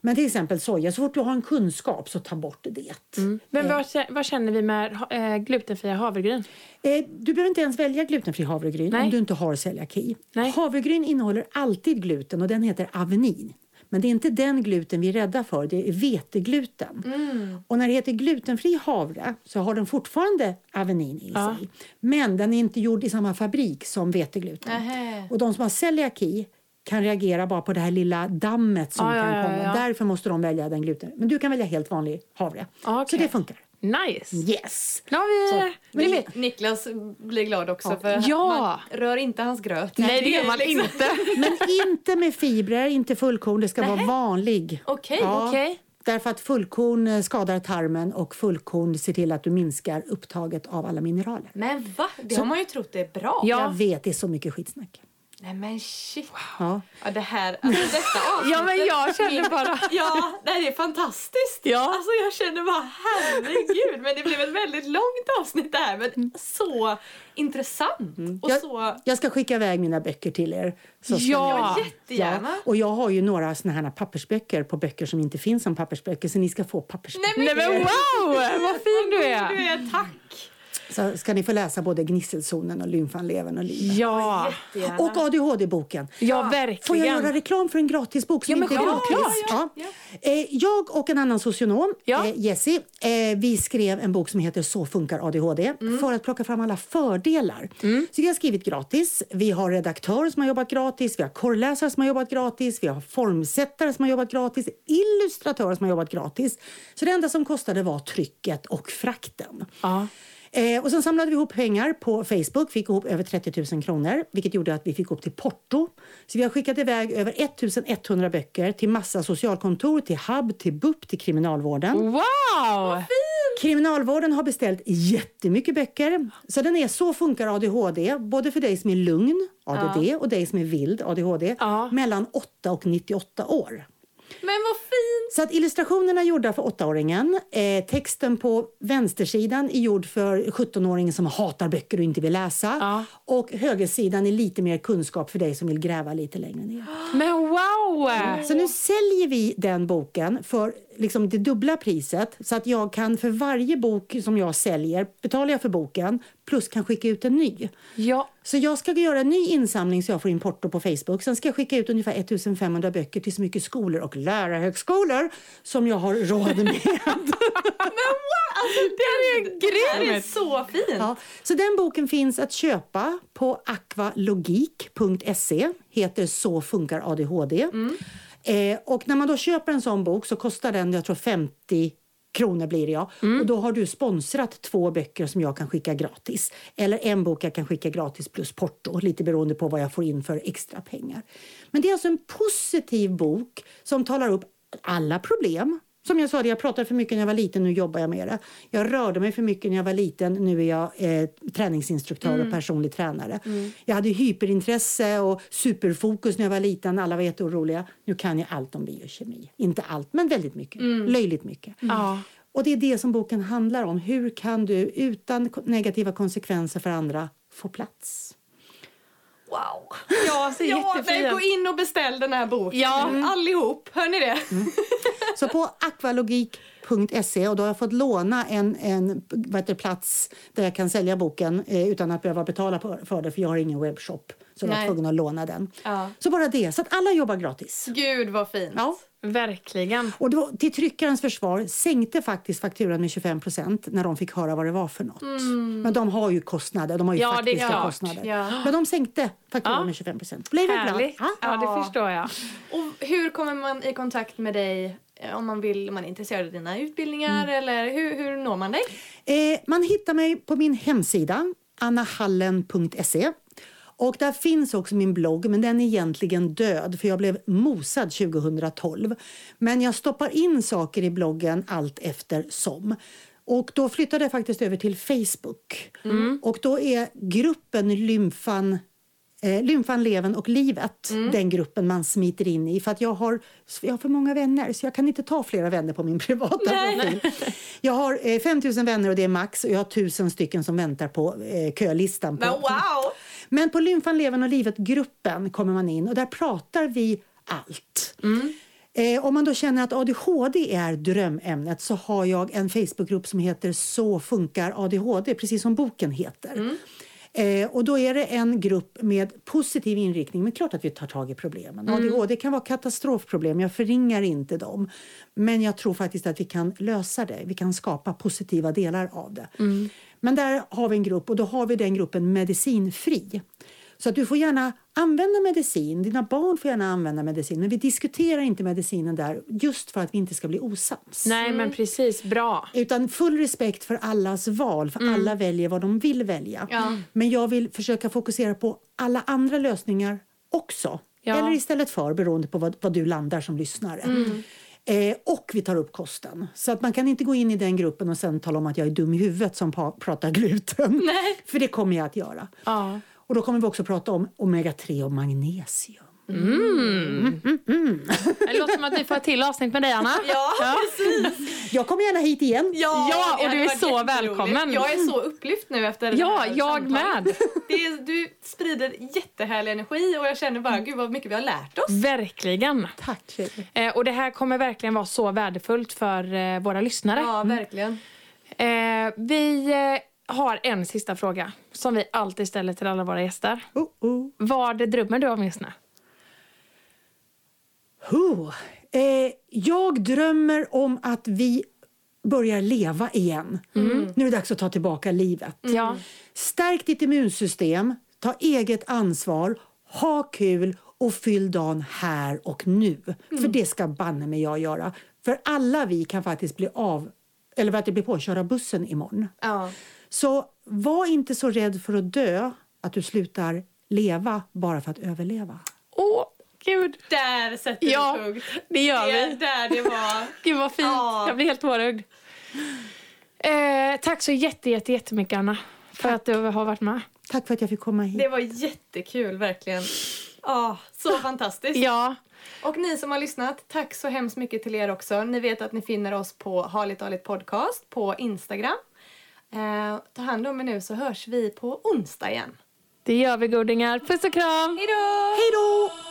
Speaker 3: Men till exempel soja, så fort du har en kunskap så ta bort det.
Speaker 1: Men vad, vad känner vi med eh, glutenfria havregryn?
Speaker 3: Eh, du behöver inte ens välja glutenfri havregryn
Speaker 1: Nej.
Speaker 3: om du inte har celiaki.
Speaker 1: Nej.
Speaker 3: Havregryn innehåller alltid gluten och den heter avenin. Men det är inte den gluten vi är rädda för, det är vetegluten. Och när det heter glutenfri havre så har den fortfarande avenin i
Speaker 1: Ja.
Speaker 3: sig. Men den är inte gjord i samma fabrik som vetegluten.
Speaker 2: Nähä.
Speaker 3: Och de som har celiaki kan reagera bara på det här lilla dammet som
Speaker 1: Ja, ja,
Speaker 3: kan
Speaker 1: ja,
Speaker 3: komma.
Speaker 1: ja.
Speaker 3: Därför måste de välja den gluten. Men du kan välja helt vanlig havre.
Speaker 1: Ja,
Speaker 3: Så
Speaker 1: okej.
Speaker 3: det funkar.
Speaker 1: Nice.
Speaker 3: Yes!
Speaker 1: Nu har vi...
Speaker 2: Men Nik- Niklas blir glad också för
Speaker 1: Ja.
Speaker 2: man rör inte hans gröt.
Speaker 1: Nej, det gör <laughs> man
Speaker 2: liksom-
Speaker 1: inte. <laughs>
Speaker 3: Men inte med fibrer, inte fullkorn. Det ska vara vanlig.
Speaker 2: Okej,
Speaker 3: Ja.
Speaker 1: Okej.
Speaker 3: Därför att fullkorn eh, skadar tarmen och fullkorn ser till att du minskar upptaget av alla mineraler.
Speaker 2: Men va? Det har man ju trott är bra.
Speaker 1: Ja.
Speaker 3: Jag vet, det är så mycket skitsnack.
Speaker 2: Nej men shit.
Speaker 3: Ja.
Speaker 2: Ja, det här, alltså detta avsnittet. <laughs>
Speaker 1: Ja, men jag känner bara... <laughs>
Speaker 2: Ja, det här är fantastiskt.
Speaker 1: Ja.
Speaker 2: Alltså jag känner bara herregud. Men det blev ett väldigt långt avsnitt det här. Men så intressant. Och
Speaker 3: Jag,
Speaker 2: så...
Speaker 3: jag ska skicka iväg mina böcker till er. Så
Speaker 1: Ja.
Speaker 3: ni-
Speaker 2: Jättegärna.
Speaker 3: Och jag har ju några såna här pappersböcker på böcker som inte finns som pappersböcker så ni ska få pappersböcker.
Speaker 1: Nej men wow! Vad fin du
Speaker 2: Du
Speaker 1: är!
Speaker 2: är tack.
Speaker 3: Så ska ni få läsa både Gnisselzonen och Lymfanlevern och livet.
Speaker 1: Ja,
Speaker 2: Jättegärna.
Speaker 3: Och ADHD-boken.
Speaker 1: ja
Speaker 3: Får jag
Speaker 1: verkligen.
Speaker 3: göra reklam för en gratisbok som
Speaker 1: Ja, men
Speaker 3: inte är gratis? Ja, Eh, Jag och en annan socionom,
Speaker 1: Ja.
Speaker 3: eh, Jessie, eh, vi skrev en bok som heter Så funkar ADHD
Speaker 1: Mm.
Speaker 3: för att plocka fram alla fördelar. Så vi har skrivit gratis. Vi har redaktörer som har jobbat gratis, vi har korrläsare som har jobbat gratis, vi har formsättare som har jobbat gratis, illustratörer som har jobbat gratis. Så det enda som kostade var trycket och frakten.
Speaker 1: Ja.
Speaker 3: Eh, och sen samlade vi ihop pengar på Facebook, fick ihop över 30 000 kronor, vilket gjorde att vi fick upp till porto. Så vi har skickat iväg över 1100 böcker till massa socialkontor, till HUB, till BUP, till Kriminalvården.
Speaker 1: Wow!
Speaker 3: Kriminalvården har beställt jättemycket böcker. Så den är Så funkar ADHD, både för dig som är lugn, ADD, och dig som är vild, ADHD,
Speaker 1: Ja.
Speaker 3: mellan 8 och 98 år.
Speaker 2: Men vad.
Speaker 3: Så att illustrationerna är gjorda för 8-åringen. Eh, texten på vänstersidan är gjord för 17-åringen som hatar böcker och inte vill läsa.
Speaker 1: Ja.
Speaker 3: Och högersidan är lite mer kunskap för dig som vill gräva lite längre ner.
Speaker 1: Men wow!
Speaker 3: Så nu säljer vi den boken för liksom det dubbla priset. Så att jag kan för varje bok som jag säljer betalar jag för boken plus kan skicka ut en ny.
Speaker 1: Ja,
Speaker 3: Så jag ska göra en ny insamling så jag får in porto på Facebook. Sen ska jag skicka ut ungefär 1500 böcker till så mycket skolor och lärarhögskolor som jag har råd med. <laughs>
Speaker 2: Alltså, det är Det här är så fint.
Speaker 3: ja, så den boken finns att köpa på aqualogik.se. Heter Så funkar ADHD. Eh, och när man då köper en sån bok så kostar den, jag tror 50 kronor blir det ja. Och då har du sponsrat två böcker som jag kan skicka gratis. Eller en bok jag kan skicka gratis plus porto, lite beroende på vad jag får in för extra pengar. Men det är alltså en positiv bok som talar upp alla problem. Som jag sa, jag pratade för mycket när jag var liten, nu jobbar jag med det. Jag rörde mig för mycket när jag var liten, nu är jag eh, träningsinstruktör och personlig tränare. Jag hade hyperintresse och superfokus när jag var liten, alla var jätteoroliga. Nu kan jag allt om biokemi. Inte allt, men väldigt mycket. Löjligt mycket.
Speaker 1: ja.
Speaker 3: Och det är det som boken handlar om. Hur kan du utan negativa konsekvenser för andra få plats?
Speaker 2: Wow.
Speaker 1: Ja, så
Speaker 2: Ja, men gå in och beställ den här boken.
Speaker 1: Ja.
Speaker 2: Allihop. Hör ni det? <laughs>
Speaker 3: Så på aqualogik.se och då har jag fått låna en, en vad heter, plats där jag kan sälja boken eh, utan att behöva betala för, det för jag har ingen webbshop. Så jag var tvungen att låna den.
Speaker 2: Ja.
Speaker 3: Så bara det, så att alla jobbar gratis.
Speaker 2: Gud vad fint.
Speaker 3: Ja.
Speaker 1: Verkligen.
Speaker 3: Och då, till tryckarens försvar sänkte faktiskt fakturan med 25% när de fick höra vad det var för något. Men de har ju kostnader, de har ju
Speaker 1: Ja,
Speaker 3: faktiska kostnader.
Speaker 2: Ja.
Speaker 3: Men de sänkte fakturan
Speaker 1: Ja.
Speaker 3: med 25 Blev jag glad?
Speaker 1: Härligt.
Speaker 3: Ja.
Speaker 1: Ja, det förstår jag.
Speaker 2: Och hur kommer man i kontakt med dig eh, om man vill, om man är intresserad av dina utbildningar eller hur, hur når man dig?
Speaker 3: Eh, man hittar mig på min hemsida, annahallen.se. Och där finns också min blogg, men den är egentligen död för jag blev mosad 2012. Men jag stoppar in saker i bloggen allt eftersom. Och då flyttade jag faktiskt över till Facebook. Och då är gruppen Lymfan Eh, lymfan, leven och livet, den gruppen man smiter in i. För att jag har, jag har för många vänner så jag kan inte ta flera vänner på min <laughs> privata profil. Jag har eh, 5 000 vänner och det är max och jag har tusen stycken som väntar på eh, kölistan. På,
Speaker 2: wow!
Speaker 3: Men på Lymfan, leven och livet-gruppen kommer man in och där pratar vi allt. Eh, om man då känner att ADHD är drömämnet så har jag en Facebookgrupp som heter Så funkar ADHD, precis som boken heter. Eh, och då är det en grupp med positiv inriktning, men klart att vi tar tag i problemen. ADHD kan vara katastrofproblem, jag förringar inte dem. Men jag tror faktiskt att vi kan lösa det, vi kan skapa positiva delar av det. Men där har vi en grupp och då har vi den gruppen medicinfri. Så att du får gärna använda medicin, dina barn får gärna använda medicin, men vi diskuterar inte medicinen där just för att vi inte ska bli osams.
Speaker 1: Nej, men precis. Bra.
Speaker 3: Utan full respekt för allas val, för alla väljer vad de vill välja.
Speaker 2: Ja.
Speaker 3: Men jag vill försöka fokusera på alla andra lösningar också.
Speaker 1: Ja.
Speaker 3: Eller istället för, beroende på vad, vad du landar som lyssnare. Eh, och vi tar upp kosten. Så att man kan inte gå in i den gruppen och sen tala om att jag är dum i huvudet som pratar gluten.
Speaker 2: Nej. <laughs>
Speaker 3: För det kommer jag att göra.
Speaker 1: Ja.
Speaker 3: Och då kommer vi också prata om omega-3 och magnesium.
Speaker 1: Det låter som att vi får ett till avsnitt med dig, Anna. <laughs>
Speaker 2: Ja, precis.
Speaker 3: Jag kommer gärna hit igen.
Speaker 1: Ja, och
Speaker 2: det
Speaker 1: du är så välkommen.
Speaker 2: Jag är så upplyft nu efter det
Speaker 1: Ja,
Speaker 2: här
Speaker 1: jag
Speaker 2: samtalet.
Speaker 1: med.
Speaker 2: Det är, du sprider jättehärlig energi och jag känner bara, gud vad mycket vi har lärt oss.
Speaker 1: Verkligen.
Speaker 3: Tack.
Speaker 1: Eh, och det här kommer verkligen vara så värdefullt för eh, våra lyssnare.
Speaker 2: Ja, verkligen.
Speaker 1: Eh, vi eh, har en sista fråga som vi alltid ställer till alla våra gäster.
Speaker 3: Oh, oh.
Speaker 1: Vad drömmer du om just nu?
Speaker 3: Huh. Eh, jag drömmer om att vi börjar leva igen. Nu är det dags att ta tillbaka livet.
Speaker 1: Ja.
Speaker 3: Stärk ditt immunsystem, ta eget ansvar, ha kul och fyll dagen här och nu. För det ska banne mig jag göra. För alla vi kan faktiskt bli av eller att det blir påkörd av bussen imorgon.
Speaker 2: Ja.
Speaker 3: Så var inte så rädd för att dö att du slutar leva bara för att överleva.
Speaker 1: Åh, gud.
Speaker 2: Där sätter
Speaker 1: Ja,
Speaker 2: du punkt.
Speaker 1: det gör
Speaker 2: Det är
Speaker 1: vi.
Speaker 2: där det var. <laughs>
Speaker 1: Gud vad fint.
Speaker 2: Ja.
Speaker 1: Jag blir helt tårögd. Eh, tack så jätte, jätte, jättemycket Anna för att du har varit med.
Speaker 3: Tack för att jag fick komma hit.
Speaker 2: Det var jättekul, verkligen. Ja, så <laughs> fantastiskt.
Speaker 1: Ja,
Speaker 2: Och ni som har lyssnat, tack så hemskt mycket till er också. Ni vet att ni finner oss på Harligt Harligt Podcast på Instagram. Eh, ta hand om er nu så hörs vi på onsdag igen.
Speaker 1: det gör vi godingar. Puss och kram!
Speaker 2: Hej då!
Speaker 3: Hej då!